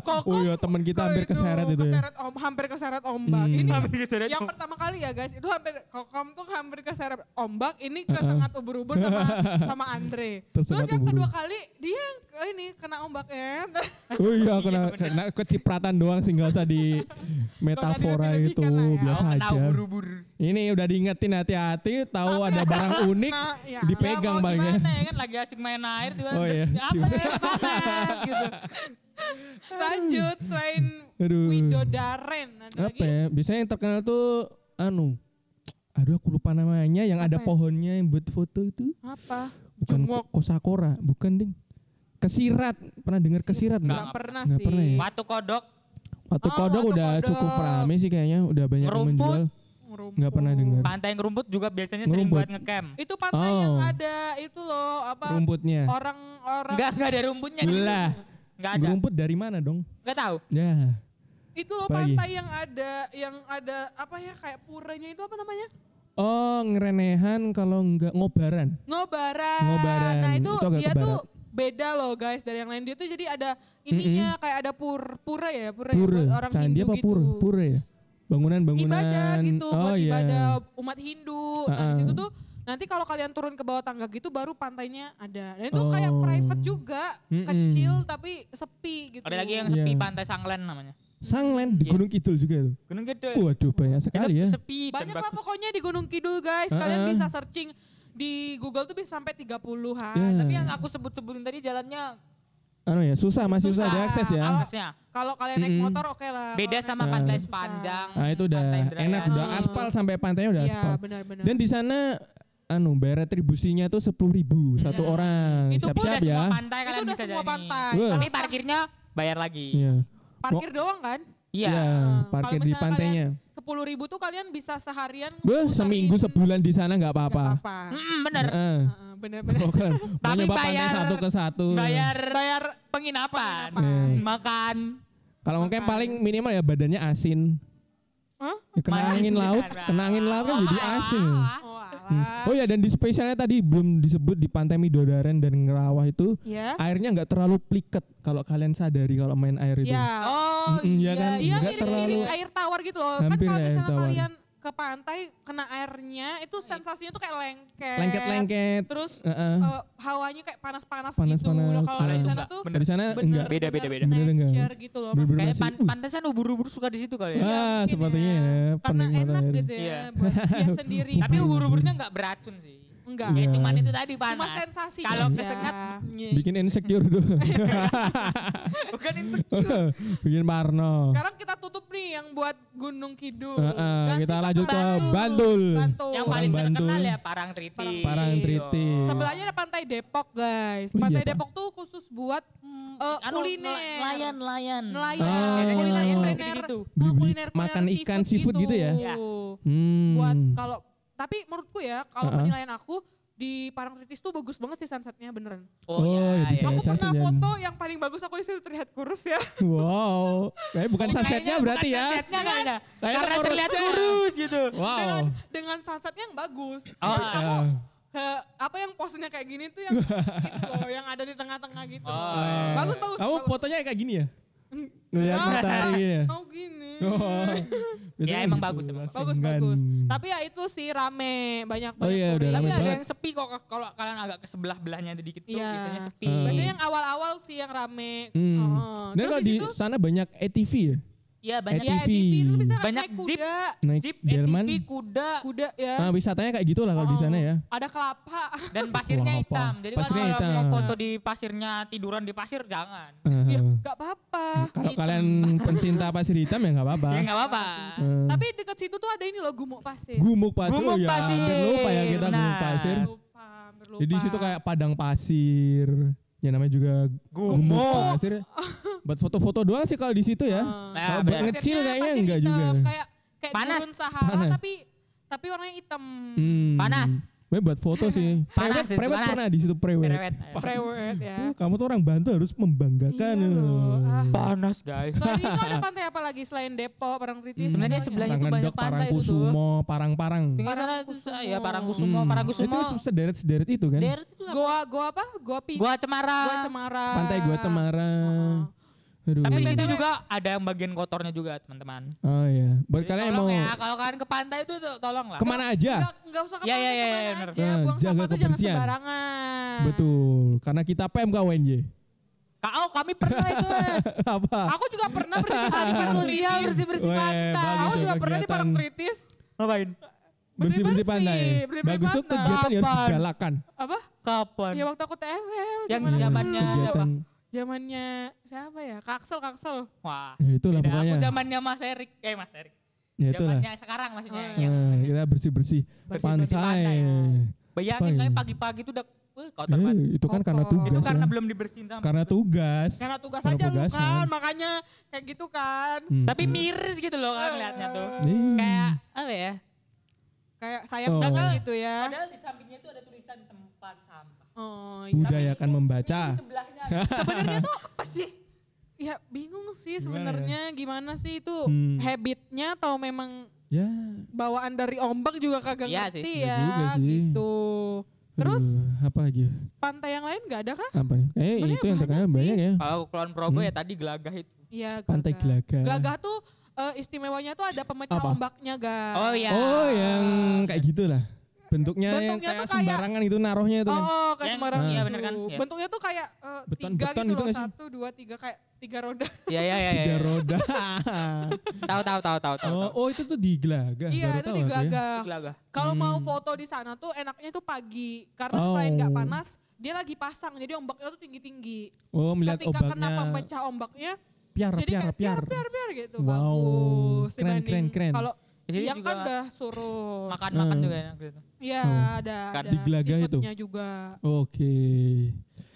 Kokom Oh iya teman kita hampir ke keseret itu ya. keseret om, hampir keseret ombak. Hmm. Ini Hampir keseret yang pertama kali ya guys, itu hampir Kokom tuh hampir keseret ombak. Ini kesengat ubur-ubur sama sama Andre. Tersengat Terus yang ubur-ubur. kedua kali dia ini kena ombaknya. Oh iya kena, kena kecipratan doang sih nggak usah di metafora itu ya. biasa Oh, aja. ubur-ubur. Ini udah diingetin hati-hati, tahu ada barang unik Nah, ya. dipegang Ya, bangnya. Gimana ya kan lagi asik main air tiba Oh, iya. apa nih panas gitu. Lanjut selain Aduh. Widodaren ada Apa lagi. ya? Biasanya yang terkenal tuh anu. Aduh aku lupa namanya yang ada Apa ya? pohonnya yang buat foto itu. Apa? Bukan Jungwok. ko- kosakora, bukan ding. Kesirat. Pernah dengar kesirat Nggak enggak? pernah Nggak sih. pernah ya? Watu kodok Waktu Oh, kodok Watu udah Kodok. cukup rame sih kayaknya, udah banyak yang Ngerumput. menjual. Ngerumput. Nggak pernah dengar. pantai ngerumput juga biasanya sering Ngerumput. buat ngecamp. Itu pantai yang Oh. ada itu loh apa Rumputnya. orang-orang Enggak enggak ada rumputnya. di Enggak ada. rumput dari mana dong? Enggak tahu. Ya. itu loh Apalagi? pantai yang ada yang ada apa ya kayak puranya itu apa namanya? Oh, ngerenehan kalau enggak ngobaran. Ngobaran. Ngobaran. Nah itu, Itu dia ke tuh beda loh guys dari yang lain dia tuh jadi ada ininya kayak ada pur pura ya pura, ya, Pura. buat orang Candi Hindu apa gitu. pura? Pura ya? Bangunan-bangunan. Ibadah gitu oh, buat iya. ibadah umat Hindu. Nah di Ah-ah. situ tuh nanti kalau kalian turun ke bawah tangga gitu baru pantainya ada. Dan itu kayak Oh. private juga, Mm-mm. kecil tapi sepi gitu. Ada lagi yang sepi Iya. pantai Sanglen namanya. Sanglen di Iya. Gunung Kidul juga tuh. Gunung Gede. Waduh banyak sekali Itu ya. Sepi Banyak lah bagus. pokoknya di Gunung Kidul guys. Kalian Ah-ah. bisa searching di Google tuh bisa sampai 30-an. Ya. Tapi yang aku sebut-sebutin tadi jalannya Anu ya, susah masih susah, Susah. diakses ya. Kalau- aksesnya Kalau kalian naik Mm-mm. motor oke lah. beda sama naik- pantai sepanjang. Nah, itu udah enak udah aspal sampai pantainya udah Iya aspal. benar-benar. Dan di sana anu bayar retribusinya tuh sepuluh ribu satu Iya. orang. Itu pun Siap-siap udah ya. semua pantai itu kalian udah bisa semua pantai. Wah. Tapi parkirnya bayar lagi. Iya. parkir doang kan? Iya. Iya, Nah, parkir di pantainya. Sepuluh ribu tuh kalian bisa seharian. Beh, seminggu sebulan di sana nggak apa-apa. apa-apa. Mm, bener. Bener-bener. Oh, kan. Mau Tapi bayar- satu ke satu. Bayar Bayar penginapan, penginapan. makan. Kalau mungkin paling minimal ya badannya asin. Hah? Ya, kena angin laut, kena angin laut kan jadi asin. Oh, Hmm. Oh ya dan di spesialnya tadi belum disebut di Pantai Midodaren dan Ngerawah itu Ya. airnya nggak terlalu pliket kalau kalian sadari kalau main air itu. Ya. Oh Mm-mm, iya iya. kan? Nggak mirip-mirip terlalu- air tawar gitu loh. Hampir kan kalau ya, misalnya tawar. kalian ke pantai kena airnya itu sensasinya tuh kayak lengket. Lengket-lengket. Terus Heeh. eh, hawanya kayak panas-panas gitu. Panas-panas. Nah, Kalau di Ah. sana tuh Dari sana bener, enggak. Beda, beda, beda. Bener enggak? gitu loh. Bener-bener Kayak pan uh. pantesan ubur-ubur suka di situ kali ya. Ah, mungkin sepertinya ya, Karena penikmat enak air. gitu ya. Iya. Buat dia sendiri. Tapi ubur-uburnya nggak beracun sih. enggak. Ya cuman itu tadi Cuma panas. sensasi Kalau kesengat Bikin insecure tuh. bukan insecure. Bikin parno. Sekarang kita tutup nih yang buat Gunung Kidul. Heeh, Ganti kita lanjut ke Bantul. Bantul. Bantul. Yang paling Bantul. terkenal ya Parangtritis. Parangtritis. Sebelahnya ada Pantai Depok guys. Oh iya, Pantai. Depok tuh khusus buat eh, Anu, kuliner. Nelayan, nelayan. Nelayan. Oh. Kuliner, kuliner. Oh, kuliner- kuliner makan ikan seafood gitu ya? Iya. Hmm. Buat kalau tapi menurutku ya kalau Uh-uh. penilaian aku di Parangtritis tuh bagus banget sih sunsetnya beneran. Oh, Oh, iya, ya iya. Aku sunset pernah ya. foto yang paling bagus aku di situ terlihat kurus ya. Wow. Kayak bukan sunsetnya berarti bukan ya. sunsetnya kayaknya. Kayak Karena kurusnya. terlihat kurus gitu. dengan Wow. dengan sunsetnya yang bagus. Oh, Jadi aku ke apa yang posenya kayak gini tuh yang gitu loh, yang ada di tengah-tengah gitu. Oh, iya. Bagus bagus. Kamu bagus. fotonya kayak gini ya? Ngeliat matahari gini ya. Oh gini. Oh. Ya, emang gitu, bagus, emang Bagus bagus. Tapi ya itu sih rame banyak Oh banyak iya, udah. Tapi rame ada banget. yang sepi kok kalau kalian agak ke sebelah belahnya dikit tuh Iya. biasanya sepi. Hmm. Biasanya yang awal-awal sih yang rame. Hmm. Oh, Dan terus kalau di di situ sana banyak ATV ya? Iya banyak ya ATV. ATV terus bisa Banyak naik jeep. kuda. Naik jeep, delman. ATV, kuda Kuda ya. Nah, wisatanya kayak gitu lah kalau di Oh. sana ya. Ada kelapa. dan pasirnya hitam. Jadi Pasirnya kalau hitam. mau foto di pasirnya tiduran di pasir jangan. Eh, ya gak apa-apa. kalau hitam. kalian pencinta pasir hitam ya nggak apa-apa. Ya nggak apa-apa. Eh, Tapi dekat situ tuh ada ini loh gumuk pasir. gumuk pasir. Gumuk oh ya, pasir, hampir lupa ya kita gumuk pasir. Lupa. Jadi di situ kayak padang pasir. Ya namanya juga gumuk, Gumuk. pasir. Buat foto-foto doang sih kalau di situ ya. Ah. Nah, Kalau benar. ngecil kayaknya pasir enggak hitam, juga. Kayak kayak Panas. gurun Sahara Panas. tapi tapi warnanya hitam. Hmm. Panas. Sebenarnya buat foto sih. Panas Prewed, itu, prewed panas. pernah di situ prewed. Cerewet. Prewed ya. Oh, kamu tuh orang Bantu harus membanggakan. Iya loh. Ah. Panas guys. Selain itu ada pantai apa lagi selain Depok, Parangtritis? Sebenarnya semuanya? sebelahnya itu banyak pantai itu tuh. Parangkusumo, Parang-parang. Tinggal sana itu Parangkusumo. ya Parangkusumo, Hmm. Parangkusumo. Itu sederet-sederet itu kan. Daerah itu apa? Goa, goa apa? Goa Pi. Gua Cemara. Goa Cemara. Pantai Gua Cemara. Aduh. Tapi di situ BTW. juga ada yang bagian kotornya juga teman-teman. Oh iya. Buat Jadi kalian yang mau ya, kalau kalian ke pantai itu tuh tolong lah. ke mana aja? Enggak, enggak usah ke mana, Ya, ya, ya, ke mana ya, bener. aja. Nah, Buang jaga sampah tuh jangan sembarangan. Betul. Karena kita PMK UNJ. Kau kami pernah itu mas. Apa? Aku juga pernah bersih-bersih di Parangtritis. bersih-bersih Weh, pantai. bagus Aku juga pernah di kegiatan. Parangtritis. Ngapain? Bersih-bersih Bersih-bersih, pantai. Bagus tuh pantai. kegiatan yang harus digalakan. Apa? Kapan? Ya waktu aku TFL. Yang zamannya kegiatan. Zamannya siapa ya? Kaksel, Kaksel. Wah. Ya itulah Beda, pokoknya. Aku zamannya Mas Erik. Eh Mas Erik. Ya itulah. Zamannya sekarang maksudnya. Oh, yang Nah, kita bersih-bersih pantai. pantai, ya. Bayangin kayak pagi-pagi itu udah uh, kotor Eh, banget. itu kan karena tugas. Itu karena ya. belum dibersihin sama. Karena tugas. Karena tugas Karena aja lu tugasan. kan, makanya kayak gitu kan. Hmm. Tapi miris gitu loh kan liatnya tuh. Ih. Kayak apa ya? Kayak sayang Oh. banget gitu ya. Padahal di sampingnya tuh ada tulisan tempat sampah. Oh, iya. budayakan membaca. Sebenarnya tuh apa sih? Ya bingung sih Gimana ya? sebenarnya gimana sih itu Hmm. habitnya atau memang Ya. bawaan dari ombak juga kagak Iya ngerti sih. ya Iya juga sih. gitu. Terus Aduh, apa lagi? pantai yang lain nggak ada kah? Apa nih? Eh Sebenarnya itu yang terkenal banyak banyak ya. Kalau Kulon Progo ya tadi gelagah itu. Iya. Pantai Gelagah. Gelagah tuh eh, istimewanya tuh ada pemecah Apa? ombaknya guys. Oh iya. Oh, yang kayak gitulah. Bentuknya, yang Bentuknya kayak tuh kayak- sembarangan itu naruhnya itu Oh, kan. oh, kayak Yang- sembarang iya bener kan? Iya. Bentuknya tuh kayak eh, Beton- tiga beton gitu gitu loh. Satu, dua, tiga kayak tiga roda. Iya iya iya. Tiga iya. roda. Tahu tahu tahu tahu tahu. oh, oh, itu tuh di Gelagah. iya, baru itu tahu di aku ya. Kalau mau Hmm. foto di sana tuh enaknya tuh pagi karena Oh. selain nggak panas, dia lagi pasang jadi ombaknya tuh tinggi-tinggi. Oh, melihat Ketika kena ombaknya. pemecah ombaknya, Piar, jadi piar, kayak piar. piar piar piar gitu. Wow, Bagus. keren, keren, keren. Kalau siang kan udah surut. Makan-makan Hmm. juga enak gitu. Iya, Oh. ada Kan ada di Gelagah itu? juga. Oke.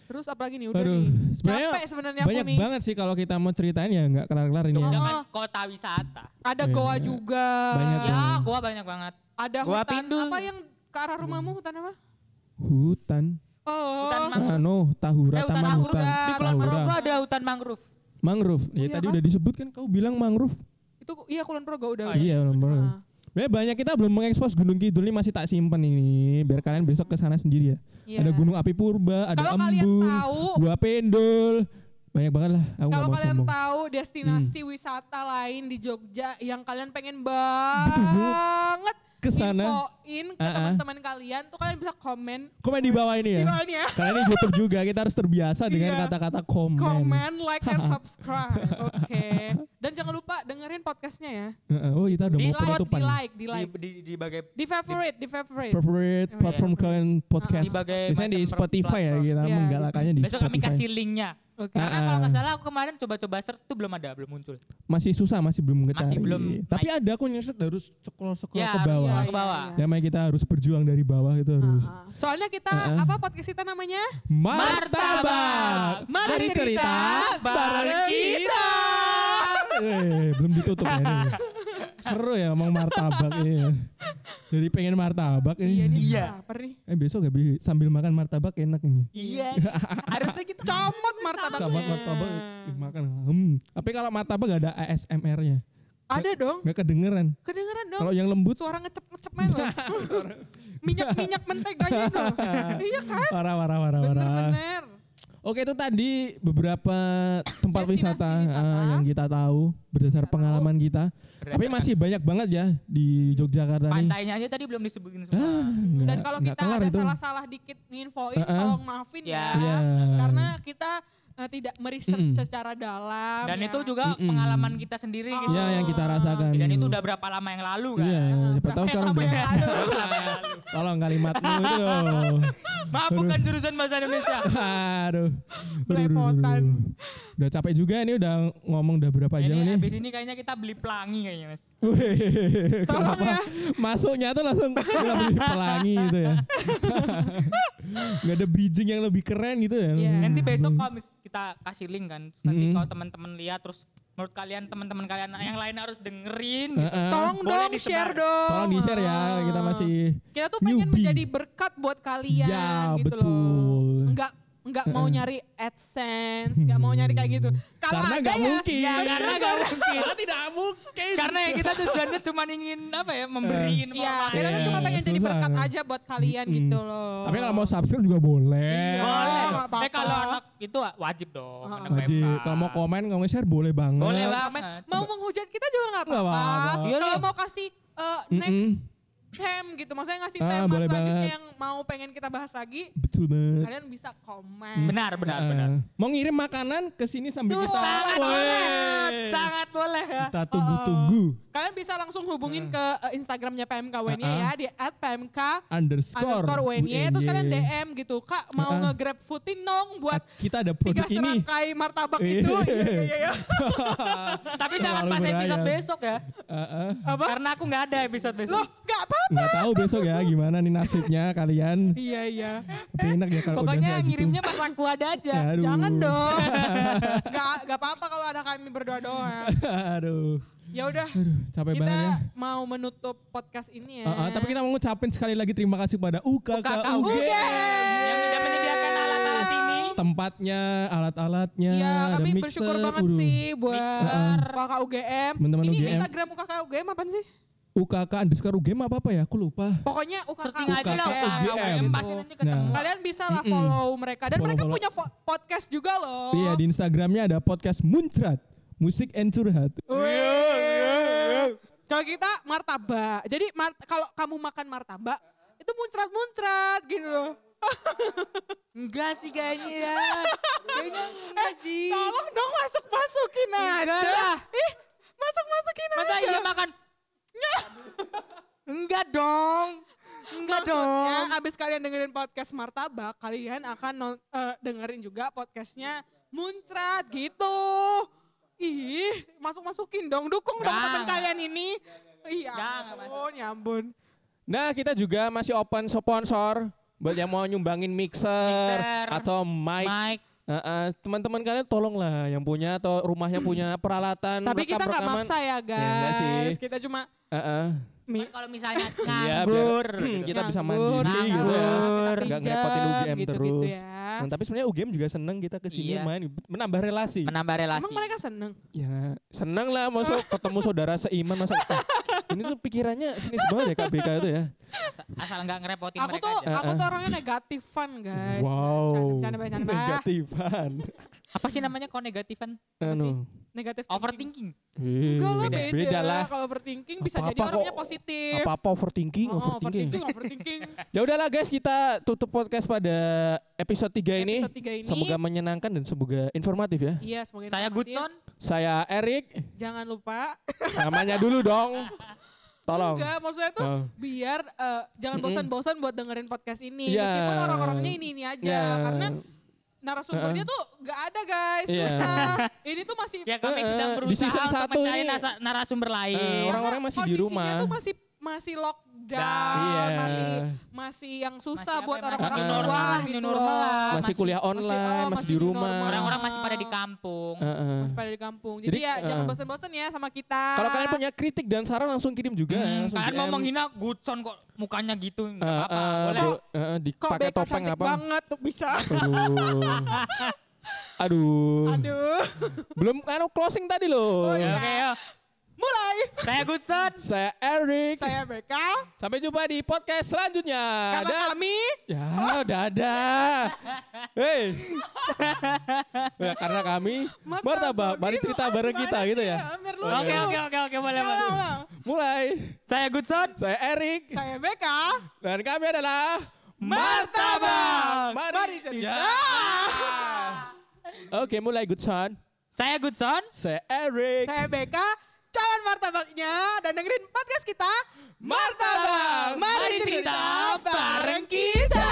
Terus apa lagi nih udah Aduh, nih. sebenarnya Capek sebenarnya aku Banyak nih. banget sih kalau kita mau ceritain ya nggak kelar-kelar ini. Oh. ya. Kota wisata. Ada Iya. goa juga. Banyak Ya, Hmm. gua banyak banget. Ada Goa hutan Pindul. apa yang ke arah rumahmu hutan apa? Hutan. Oh. Hutan mangrove. Anu, Tahura, Eh, hutan Taman mangrove. Hutan. Di Kulon. Progo ada hutan mangrove. Mangrove. Ya iya tadi kan? udah disebut kan kau bilang mangrove. Itu iya Kulon Progo udah. Oh, udah. Iya, Kulon Progo. Ah. Sebenarnya banyak kita belum mengekspos Gunung Kidul ini masih tak simpen ini biar kalian besok ke sana sendiri ya. Iya. Ada Gunung Api Purba, ada kalian Embung, tahu, Gua Pendul. Banyak banget lah. Kalau kalian sombong. tahu destinasi Hmm. wisata lain di Jogja yang kalian pengen Betul banget. Ke sana. infoin ke Ah, ah. teman-teman kalian tuh kalian bisa komen Komen di bawah ini ya. di bawah ini ya. Karena ini YouTube juga kita harus terbiasa dengan Iya. kata-kata komen. Comment, like, and subscribe. Oke. Dan jangan lupa dengerin podcastnya ya. Heeh, Oh kita udah Di mau Like, penutupan. di like, di Di, like. di, di bagai Di favorite, di favorite. Favorite Iya. platform kalian podcast. Di bagai Biasanya di Spotify ya platform. kita Iya, menggalakannya di Besok kami Spotify. kasih linknya. Oke. Karena Ah, kalau ah. nggak salah aku kemarin coba-coba search itu belum ada, belum muncul. Masih susah, masih belum ngecari. Masih belum Tapi ada aku nyeset harus scroll-scroll Ya, ke bawah. ya, ke bawah. iya. Ya makanya kita harus berjuang dari bawah itu harus. Ah, ah. Soalnya kita Ah, ah. apa podcast kita namanya? Martabak. Mari cerita bareng kita. Eh, belum ditutup ya. ini. Seru ya ngomong martabak ini. Jadi pengen martabak Iya ini. nih. Iya. Lapar nih. Eh besok gak bi- sambil makan martabak enak ini. Iya. Harusnya kita Comot martabaknya. Sama martabak makan. Hmm. Tapi kalau martabak gak ada ASMR-nya. Ada dong. Gak kedengeran. Kedengeran dong. Kalau yang lembut Suara ngecep-ngecep main loh. Minyak-minyak menteganya tuh. iya kan? Warah warah warah. Bener-bener. Oke itu tadi beberapa tempat wisata, wisata. ah, yang kita tahu berdasar Kita pengalaman kita. Tapi masih banyak banget ya di Yogyakarta nih. Pantainya aja tadi belum disebutin semua. Ah, Dan kalau kita ada salah-salah dikit nginfoin, Heeh. tolong maafin Ya. ya. Karena kita eh, tidak meresearch Mm-mm. secara dalam. Dan ya. itu juga Mm-mm. pengalaman kita sendiri gitu. Iya yang kita rasakan. Dan itu udah berapa lama yang lalu kan? Iya, siapa tahu sekarang Berapa udah. yang lalu? Tolong kalimatmu itu. Maaf bukan jurusan bahasa Indonesia. Aduh. Belepotan. Udah capek juga ini udah ngomong udah berapa jam Ini habis ini kayaknya kita beli pelangi kayaknya mas. Wih, Tolong kenapa ya. masuknya tuh langsung lebih pelangi gitu ya. Gak ada bridging yang lebih keren gitu ya. Iya. Nanti besok kalau mis- kita kasih link kan, terus nanti Mm-mm. kalau teman-teman lihat terus menurut kalian teman-teman kalian yang lain harus dengerin. gitu. Heeh. Tolong Boleh dong disebar. share dong. Tolong di share ya, kita masih Kita tuh pengen newbie. menjadi berkat buat kalian Ya, gitu betul. loh. Enggak enggak mau nyari AdSense, enggak mau nyari kayak gitu. Kalau Karena ada nggak ya, mungkin. Ya, karena nggak mungkin. Karena tidak mungkin. Karena ya kita tujuannya cuma ingin apa ya memberi Iya, informasi. kita tuh Iya, cuma pengen jadi berkat aja buat kalian Mm-mm. gitu loh. Tapi kalau mau subscribe juga boleh. Boleh. nggak dong. apa-apa. Eh kalau anak itu wajib dong. Ah. anak Wajib. Kalau mau komen, kalau mau share boleh banget. Boleh banget. mau menghujat kita juga nggak Nggak apa-apa. Iya, Kalau iya. mau kasih uh, next tema gitu, maksudnya ngasih Ah, tema boleh selanjutnya banget. yang mau pengen kita bahas lagi, Betul banget. kalian bisa komen. Benar, benar, Heeh. benar. Mau ngirim makanan ke sini sambil Tuh, kita sangat boleh. Sangat boleh ya. kita tunggu-tunggu Kalian bisa langsung hubungin ke uh, Instagramnya PMK WNY Ah, ya di @pmk underscore underscore WNY terus kalian DM gitu kak mau Ah. nge-grab footin dong buat kita ada tiga produk ini. serangkai martabak itu iya iya iya Tapi jangan pas episode besok ya. Heeh. apa Karena aku nggak ada episode besok. loh nggak apa Nggak tahu besok ya gimana nih nasibnya kalian. iya iya Tapi enak ya kalau udah Pokoknya gitu. ngirimnya pas aku ada aja. Aduh. jangan dong nggak nggak apa-apa kalau ada kami berdua doang Aduh. Ya udah capek kita banget ya. mau menutup podcast ini ya Heeh, tapi kita mau ngucapin sekali lagi terima kasih pada UKK UKK UGM. yang sudah menyediakan alat-alat ini. Tempatnya, alat-alatnya, Iya, ada kami mixer. bersyukur banget sih buat Mixer. kakak UGM. Teman-teman Ini UGM. Instagram UKK UGM apa sih? UKK underscore UGM apa apa ya? Aku lupa. Pokoknya UKK Searching aja lah UKK UKM. UGM. Pasti nanti ketemu. Nah. Kalian bisa lah follow mereka dan mereka Follow-follow. punya fo- podcast juga loh. Iya di Instagramnya ada podcast Muncrat. Musik and curhat. Kalau kita martabak. Jadi mar- kalau kamu makan martabak itu muncrat-muncrat gitu loh. Enggak sih kayaknya ya. Kayaknya enggak sih. Tolong dong masuk-masukin aja. Enggak lah. Ih, masuk-masukin Masa aja. iya makan? Enggak dong. Enggak Maksudnya dong. abis kalian dengerin podcast Martabak, kalian akan non- eh, dengerin juga podcastnya Muncrat gitu. Ih, masuk-masukin dong, dukung dong Nggak, teman kalian ini. Iya, ampun, ya ampun. Nah, kita juga masih open sponsor buat yang mau nyumbangin mixer, Mixer, atau mic. Mike. Heeh, teman-teman kalian tolonglah yang punya atau rumahnya punya peralatan Tapi kita nggak maksa ya sih. guys. Kita cuma Heeh. Mi- Kalau misalnya Iya, biar- nganggur. Hmm, gitu. kita bisa nganggur, mandiri bisa gitu ya. kita Nggak pinjam, ngerepotin UGM terus. ya. Nah, tapi sebenarnya UGM juga seneng kita ke sini Iya. main menambah relasi. Menambah relasi. Emang mereka seneng? Ya, seneng lah masuk ketemu saudara seiman masa "Ah, ini tuh pikirannya sinis banget ya KBK itu ya. Asal- nggak ngerepotin Aku mereka tuh, aja. aku tuh orangnya negatifan guys. Wow. Bercanda. Negatifan. Apa sih namanya kalau negatifan? Anu. Negatif Overthinking. Enggak lah beda, Beda lah. Kalau overthinking bisa jadi orangnya positif. Apa-apa overthinking, Oh, overthinking. overthinking, overthinking. Ya udahlah guys, kita tutup podcast pada episode 3 ini. Episode 3 ini. Semoga menyenangkan dan semoga informatif ya. Iya, semoga Saya informatif. Goodson. Saya Erik, Jangan lupa. namanya dulu dong. Tolong. Enggak, maksudnya tuh Oh. biar eh, jangan bosan-bosan buat dengerin podcast ini. Iya. Meskipun orang-orangnya ini-ini aja. Ya. Karena narasumbernya tuh gak ada guys, Iya. susah. ini tuh masih Ya kami sedang berusaha untuk satu mencari narasumber lain. Orang-orang masih di kondisinya rumah. tuh masih masih lockdown, Iya. masih masih yang susah Masih buat ya, orang-orang masih tua new normal, gitu normal lah. masih masih- kuliah masih- online, oh, masih, masih di rumah. normal. Orang-orang masih pada di kampung. Heeh. Masih pada di kampung. Jadi, Jadi, ya jangan eh. bosan-bosan ya sama kita. Kalau kalian punya kritik dan saran langsung kirim juga. Hmm, langsung kalian DM. mau menghina Goodson kok mukanya gitu Eh, enggak apa-apa. eh, Boleh. eh, Kok dipakai topeng apa? banget tuh bisa. Aduh. Aduh. Belum kan closing tadi loh. Oh, iya. Oke ya. Mulai. Saya Gudson. Saya Eric. Saya BK. Sampai jumpa di podcast selanjutnya. Karena Dan- kami Ya, dadah. Hei. ya, karena kami martabak. Mari cerita bareng kita sih? gitu ya. Hampir Oke. Oke oke oke oke boleh boleh. Mulai. Saya Gudson. Saya Erik Saya BK. dan kami adalah Martabak. Mari cerita. Ya. Oke, mulai good son. Saya Gudson. Saya Erik. Saya BK cawan martabaknya dan dengerin podcast kita Martabak. Mari cerita bareng kita.